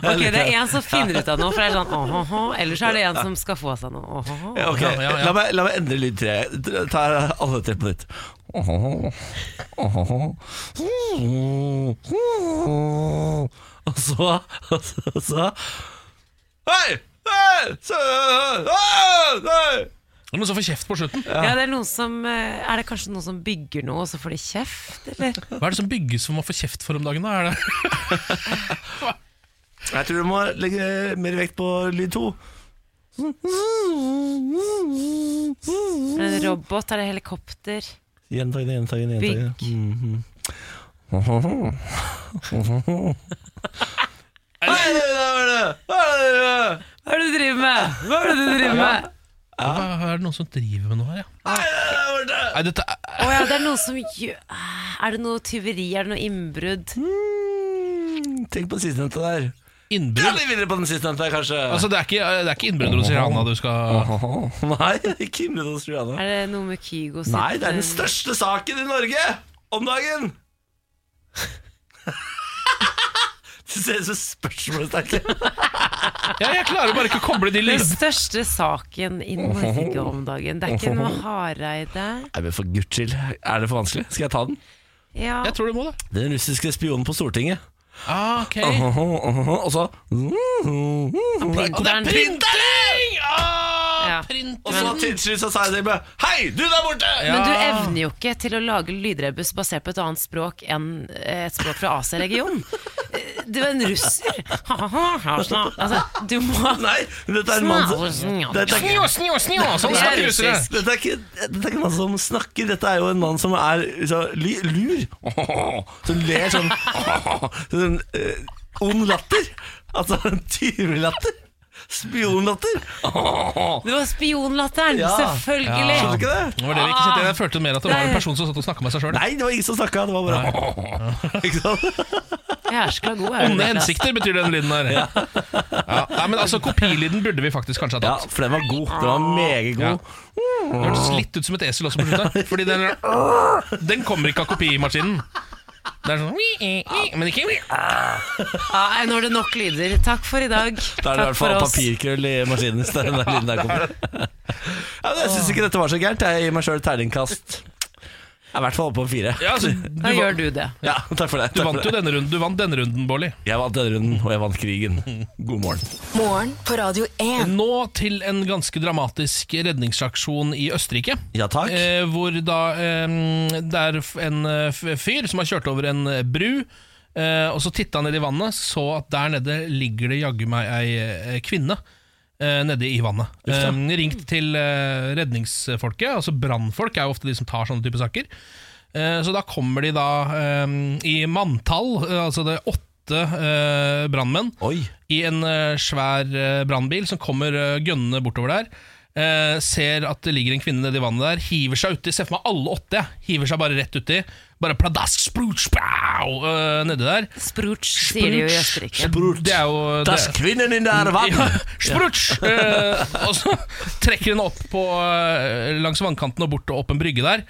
Ok, Det er en som finner ut av noe, for det er sånn åhåhå, eller så er det en som skal få seg noe. åhåhå. Ja, ok. La, meg, la meg endre lyd tre. Ta alle tre på nytt. Og så Og så, og så Hei! Hei! Hei! Noen som får kjeft på slutten. Ja, det Er noen som eh, Er det kanskje noen som bygger noe, og så får de kjeft, eller? Hva er det som bygges for å få kjeft for om dagen? da? Er det? Jeg tror du må legge mer vekt på lyd to. En robot? Er det helikopter? Gjentagende, gjentagende, gjentagende. Var det! Hei, det var det! Hva er det du driver med? Hva er det du driver med? Hva er det noen som driver med noe her, ja? Det! Nei, dette er, Å ja, det er noe som gjør Er det noe tyveri? Er det noe innbrudd? Mm, Tenk på den sistnevnte der. Ja, innbrudd. videre på den sistnevnte, kanskje. Altså, det er ikke, det er ikke innbrudd hos Rihanna du skal Nei, ikke innbrudd hos Rihanna. Er det noe med Kygo sitt Nei, det er den eh, største saken i Norge om dagen! Du ser ut som spørsmålstegn. Ja, jeg klarer bare ikke å koble de Den lydene. største saken i Norge om dagen. Det er ikke noe Hareide. Nei, men For guds skyld, er det for vanskelig? Skal jeg ta den? Ja. Jeg tror du må det. Den russiske spionen på Stortinget. Ah, ok Og så det er Printeren. printing! Ah, Ja. Og så til slutt så sa jeg det bare Hei, du der borte! Men du evner jo ikke til å lage lydrebus basert på et annet språk enn eh, et språk fra Asia-regionen. Du er en russer. Altså, du må Nei, dette er en mann som dette er! Sånn Det er snakker russere. russisk. dette, er ikke, dette er ikke en mann som snakker, dette er jo en mann som er så, lur. Som ler sånn Sånn eh, ond latter. Altså en tyvelatter. Spionlatter. Det var spionlatteren! Ja. Selvfølgelig! Skjønner du ikke det? Det var det vi ikke kjente. Jeg følte mer at det var en person som satt og snakka med seg sjøl. Nei, det var ingen som snakka. Det var bare Ikke sant? Jæskla god er Onde hensikter betyr den lyden der. Ja. Nei, men altså Kopilyden burde vi faktisk kanskje ha Ja, tatt. for den var god. Den var meget Ja. god. Det hørtes litt ut som et esel også på slutten. Fordi den, den kommer ikke av kopimaskinen. Det er sånn Men ikke Ja, nå er det nok lyder. Takk for i dag. Da er det i hvert fall papirkrøll i maskinen. hvis den der lyden der kommer. Ja, men jeg syns ikke dette var så gærent. Jeg gir meg sjøl terningkast Jeg er i hvert fall oppe på fire. ja, altså, du, Da gjør du det. Ja, takk for det. du Takk vant for jo det. denne runden, du vant denne runden, Bårli. Jeg vant denne runden, og jeg vant krigen. God morgen. Morgen på Radio 1. Nå til en ganske dramatisk redningsaksjon i Østerrike. Ja, takk. Eh, hvor da eh, det er f- en eh, f- fyr som har kjørt over en eh, bru. Eh, og så titta han ned i vannet, så at der nede ligger det jaggu meg ei eh, kvinne. Eh, Nede i vannet. Eh, ringt til eh, redningsfolket. Altså Brannfolk er jo ofte de som tar sånne type saker. Så da kommer de da um, i manntall, altså det er åtte eh, brannmenn, i en svær uh, brannbil som kommer gønnende bortover der. Ser at det ligger en kvinne nedi vannet der, hiver seg uti. Se for meg alle åtte. Hiver seg bare rett uti. Bare pladask, sprutsch, pow, eh, nedi der. Sprutsch, sier de jo i Østerrike. Det er jo Das det, kvinnen in der vann. ja, sprutsch! Ja. Uh, og så trekker hun opp på, uh, langs vannkanten og bort og opp en brygge der.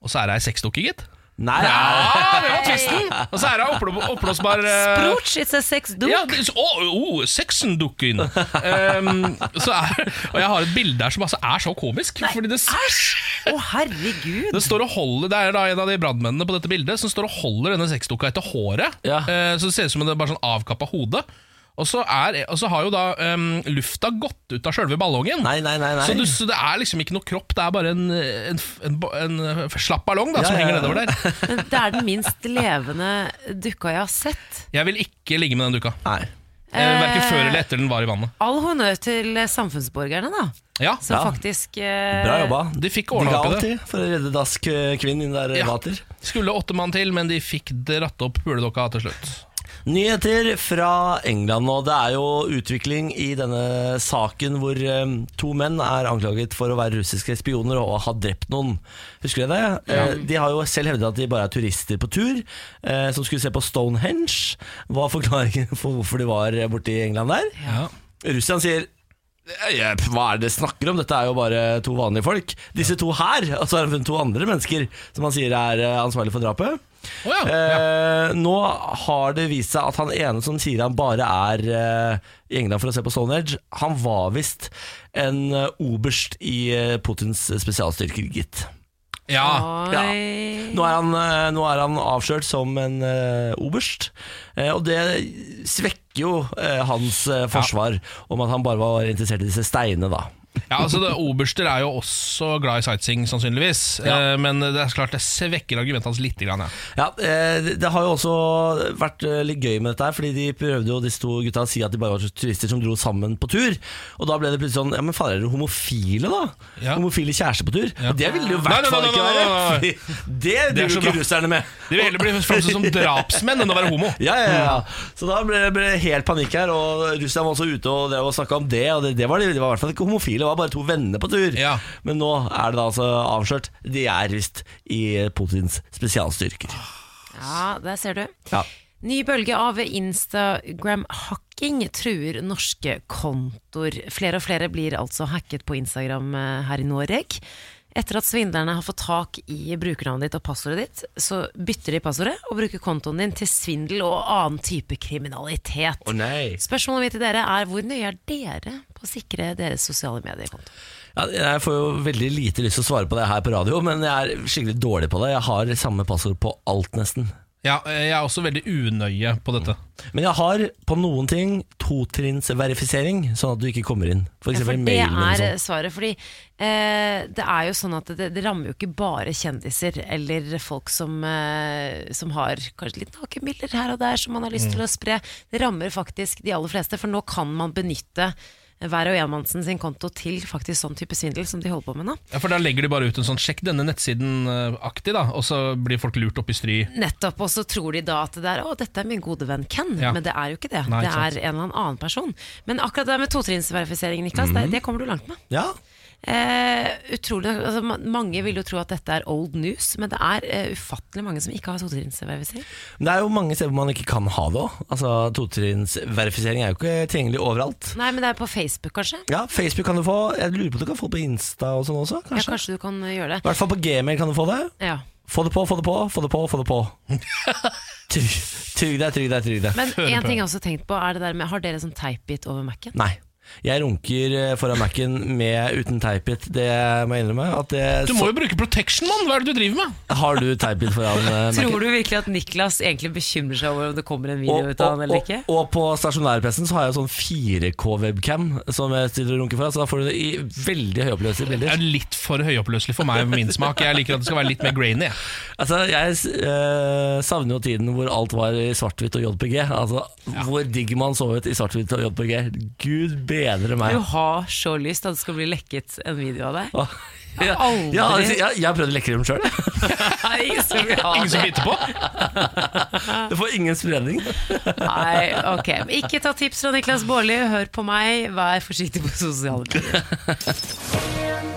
Og så er det ei sexdukke, gitt. Nei, Ja, det var tvisten! Og så er det oppblå- oppblåsbar eh, Spruch, it's a sex duke. Ja, det, oh, oh, sexendukken. um, så er, og jeg har et bilde her som altså er så komisk. fordi det, Å, herregud. det står og holder Det er da en av de brannmennene på dette bildet som står og holder denne sexdukka etter håret. Ja. Uh, så det ser ut som det er bare sånn avkappa hode. Og så, er, og så har jo da um, lufta gått ut av sjølve ballongen. nei, nei. nei, nei. Så, du, så det er liksom ikke noe kropp, det er bare en, en, en, en, slapp ballong da, Ja, som ja, henger nedover der. Men det er den minst levende dukka jeg har sett. Jeg vil ikke ligge med den dukka. nei. Eh, Verken før Eh, eller etter den var i vannet. All honnør til samfunnsborgerne, da. Ja, Som Ja. faktisk eh, Bra jobba. De fikk ordna opp i det. for å redde dask Kvinn kvinnen inn der Ja. ja. vater. Skulle åtte mann til, men de fikk dratt opp puledokka til slutt. Nyheter fra England og Det er jo utvikling i denne saken hvor eh, to menn er anklaget for å være russiske spioner og ha drept noen. Husker du det? Ja. de har jo selv hevdet at de bare er turister på tur, eh, som skulle se på Stonehenge. Hva er forklaringen for hvorfor de var borte i England der? Ja. Russland sier «Eh, hva er det dere snakker om? Dette er jo bare to vanlige folk. Disse to her, og så har han funnet to andre mennesker som han sier er eh, ansvarlig for drapet. Å ja. ja. Eh, nå har det vist seg at han ene som sier han bare er eh, i England for å se på Stonehenge, han var visst en eh, oberst i eh, Putins spesialstyrker, gitt. ja. ja. Nå er han, eh, nå er han avslørt som en eh, oberst, eh, og det svekker jo eh, hans eh, forsvar om at han bare var interessert i disse steinene, da. Ja altså det, Oberster er jo også glad i sightseeing, sannsynligvis. Ja. Eh, men det er klart det svekker argumentet hans litt. Grann, ja. Ja, eh, det- har jo også vært eh, litt gøy med dette her, fordi de prøvde jo disse to gutta å si at de bare var turister som dro sammen på tur. Og da ble det plutselig sånn Ja, men fader, er dere homofile, da? Ja. Homofile kjærester på tur? Og det ville det jo i hvert fall ikke være! fordi Det er driver jo ikke russerne med. De vil heller bli framstilt som drapsmenn enn å være homo. Ja, ja, ja. Så da ble det helt panikk her, og Russland var også ute og, og snakka om det. Og det, det, var, de- i hvert fall ikke homofile, det var bare to venner på tur. Ja. Men nå er det da altså avslørt. De er visst i Putins spesialstyrker. Ja, der ser du. Ja. Ny bølge av Instagram-hacking truer norske kontoer. Flere og flere blir altså hacket på Instagram eh, her i Norge. Etter at svindlerne har fått tak i brukernavnet ditt og passordet ditt, så bytter de passordet og bruker kontoen din til svindel og annen type kriminalitet. Å nei. Spørsmålet mitt til dere er hvor nøye er dere på å sikre deres sosiale mediekonto? Ja, jeg får jo veldig lite lyst til å svare på det her på radio, men jeg er skikkelig dårlig på det. Jeg har samme passord på alt, nesten. Ja, eh, jeg er også veldig unøye på dette. Men jeg har på noen ting totrinnsverifisering, sånn at du ikke kommer inn. For Ja, eksempel for det er sånn. svaret. Fordi eh, det er jo sånn at det, det rammer jo ikke bare kjendiser eller folk som, eh, som har kanskje litt nakenbilder her og der som man har lyst Mm. til å spre. Det rammer faktisk de aller fleste, for nå kan man benytte hver og enmannsen sin konto til faktisk sånn type svindel som de holder på med nå. Ja, For Da legger de bare ut en sånn 'sjekk denne nettsiden'-aktig, da og så blir folk lurt opp i stry. Nettopp, og så tror de da at det er 'Å, dette er min gode venn Ken', Ja. men det er jo ikke det. Nei, det ikke det er en eller annen annen person. Men akkurat det med totrinnsverifisering, Niklas, mm. det, det kommer du langt med. Ja, Eh, utrolig altså, Mange vil jo tro at dette er old news, men det er eh, ufattelig mange som ikke har totrinnsverifisering. Det er jo mange steder hvor man ikke kan ha det òg. Altså, Totrinnsverifisering er jo ikke tilgjengelig overalt. Nei, men det er på Facebook, kanskje? Ja, Facebook kan du få. Jeg lurer på om du kan få det på Insta og sånn også. Ja, Kanskje? kanskje du kan gjøre det. I hvert fall på Gmail kan du få det. Ja. Få det på, få det på, få det på, få det på. Trygg deg, trygg deg, trygg deg. Men en ting jeg også har tenkt på, er det der med Har dere sånn teipbit over Mac-en? Nei. Jeg runker eh, foran Mac-en med uten teipbit, det må jeg innrømme. At det, Du må jo bruke protection, mann! Hva er det du driver med? Har du teipbit foran eh, Mac-en? Tror du virkelig at Niklas egentlig bekymrer seg over om det kommer en video ut av han eller ikke? Og, og på stasjonærpressen så har jeg sånn 4K-webcam som jeg stiller og runker foran, så da får du det i veldig høyoppløselige bilder. Det er litt for høyoppløselig for meg min smak. Jeg liker at det skal være litt mer grainy. Altså, jeg eh, savner jo tiden hvor alt var i svart-hvitt og JPG. Altså, Hvor digg man så ut i svart-hvitt og JPG. Gud bedre meg. Du har så lyst at det skal bli lekket en video av deg. Ah, Ja, Aldri. ja, altså, jeg, jeg har prøvd å lekke dem sjøl. Ingen som det. biter på? Det får ingen spredning. Nei, ok. Ikke ta tips fra Niklas Baarli, hør på meg, vær forsiktig på sosiale medier.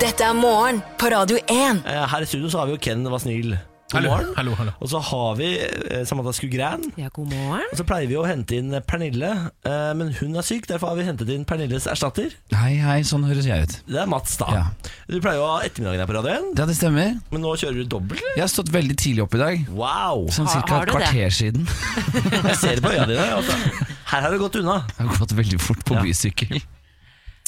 Dette er morgen på Radio 1. Eh, Her i studio så har vi jo Ken var snill. God Hallo, morgen. hallo, hallo. Og så har vi eh, Samantha Skugran. Ja, god morgen. Og så pleier vi å hente inn Pernille, eh, men hun er syk. Derfor har vi hentet inn Pernilles erstatter. Hei, hei, sånn høres jeg ut. Det er Mats, da. Ja. Du pleier jo å ha ettermiddagen her på Radio 1, Ja, det stemmer. men nå kjører du dobbelt? eller? Jeg har stått veldig tidlig opp i dag. Wow! Sånn Har- cirka har et du det? kvarter siden. Jeg ser det på øynene dine. Altså. Her har det gått unna. Jeg har gått veldig fort på Ja. bysykkel.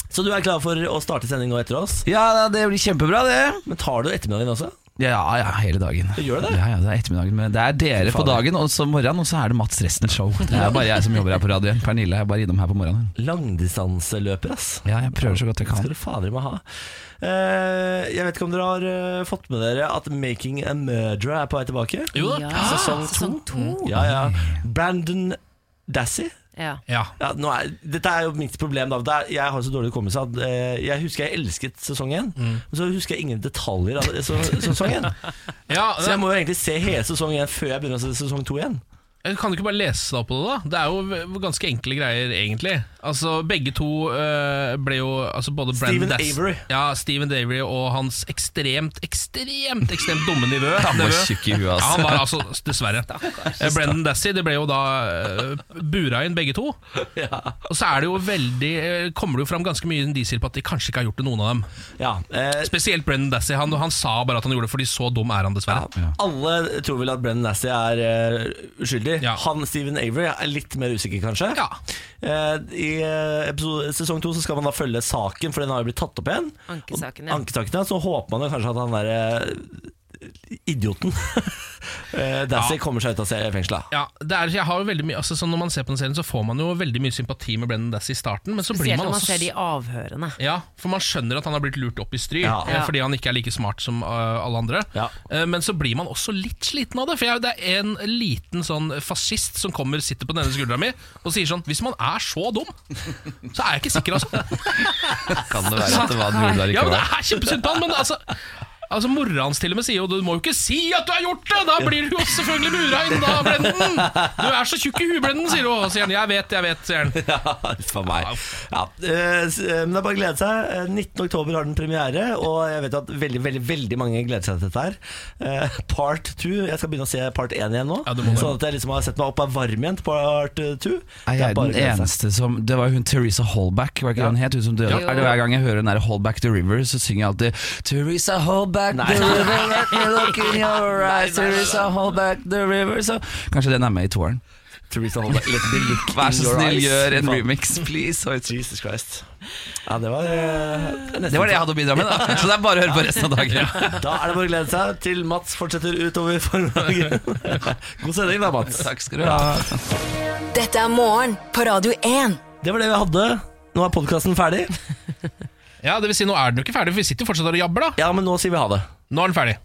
Så du er klar for å starte sending nå etter oss? Ja, det blir kjempebra, det. Men tar du ettermiddagen også? Ja, ja, hele dagen. Det gjør det? Ja, ja, det er ettermiddagen. Men det er dere på dagen, og så morgenen, og så er det Mats resten show. Det er bare jeg som jobber her på radioen. Pernille er bare innom her på morgenen. Langdistanseløper, ass. Ja, jeg prøver så godt jeg skal du fader meg ha. Eh, jeg vet ikke om dere har eh, fått med dere at Making a Murderer er på vei tilbake? Jo da. Ja, Sesong sesong to. Ja, ja. Brandon Dassey. Ja. Ja. Ja, nå er, dette er jo mitt problem. Da. Det er, jeg har så dårlig hukommelse at eh, jeg husker jeg elsket sesong én, Mm. men så husker jeg ingen detaljer av så- sesong én. ja Så jeg må jo egentlig se hele sesong én før jeg begynner å se sesong to igjen. Kan du ikke bare lese deg opp på det, da? Det er jo ganske enkle greier, egentlig. Altså, Begge to uh, ble jo altså både Stephen Brandon Avery. Ja, Steven Avery og hans ekstremt, ekstremt ekstremt dumme nivå. Han var tjukk i huet, altså. Ja, han var altså, dessverre. Uh, Brendan Dassey, det ble jo da uh, bura inn begge to. Og så er det jo veldig kommer det jo fram ganske mye indisier på at de kanskje ikke har gjort det, noen av dem. Ja, eh, Spesielt Brendan Dassey. Han, han sa bare at han gjorde det fordi så dum er han dessverre. Alle tror vel at Brennan Dassey er eh, uskyldig. Ja. Han Stephen Avery er litt mer usikker, kanskje. Ja. Eh, I eh, episode, sesong to så skal man da følge saken, for den har jo blitt tatt opp igjen. Ankesaken, ja. Ankesaken, ja. Så håper man jo kanskje at han derre idioten eh, Dassey Ja. kommer seg ut av se- fengselet. Ja, det er, jeg har jo veldig mye altså, sånn Når man ser på den serien, så får man jo veldig mye sympati med Brendan Dassey i starten. Men så blir Spesielt man man også ser de avhørene. Ja, for man skjønner at han har blitt lurt opp i stry Ja. eh, fordi han ikke er like smart som uh, alle andre. Ja. Uh, men så blir man også litt sliten av det. For jeg, det er en liten sånn fascist som kommer sitter på denne skuldra mi og sier sånn Hvis man er så dum, så er jeg ikke sikker, altså. Kan det være at det var en jule Ja, men Det likevel? er kjempesynd på han, men altså Altså Mora hans til og med sier jo Du må jo ikke si at du har gjort det! Da blir du jo selvfølgelig bura inn, da, Brenden! Du er så tjukk i huet, Brenden, sier hun. Og sier han jeg vet, jeg vet, sier han. Ja, for meg. Ja, eh, eh, men det er bare å glede seg. Eh, 19. oktober har den premiere, og jeg vet at veldig veldig, veldig mange gleder seg til dette her. Eh, Part 2. Jeg skal begynne å se part 1 igjen nå. Ja, sånn at jeg liksom har sett meg opp av varm igjen til part 2. Er jeg den eneste som Det var hun Teresa Holback, var ikke Ja. hun het? Hun som døde. Ja, Er det Hver gang jeg hører den der Holback the River, så synger jeg alltid Teresa Holback Nei. the river, let me look in your eyes Teresa Holback the river so. kanskje den er med i toeren. Teresa Holback, let me look Vær så snill, gjør en remix, please. Jesus Christ. Ja, det var eh, Det var det jeg hadde å bidra med, da. Så det er bare å høre på resten av dagen. Da er det bare å glede seg til Mats fortsetter utover formiddagen. God sending da, Mats. Takk skal du ha. Dette er morgen på Radio 1. Det var det vi hadde. Nå er podkasten ferdig. Ja, det vil si, nå er den jo ikke ferdig, for vi sitter jo fortsatt og jabber, da. Ja, men nå sier vi ha det. Nå er den ferdig.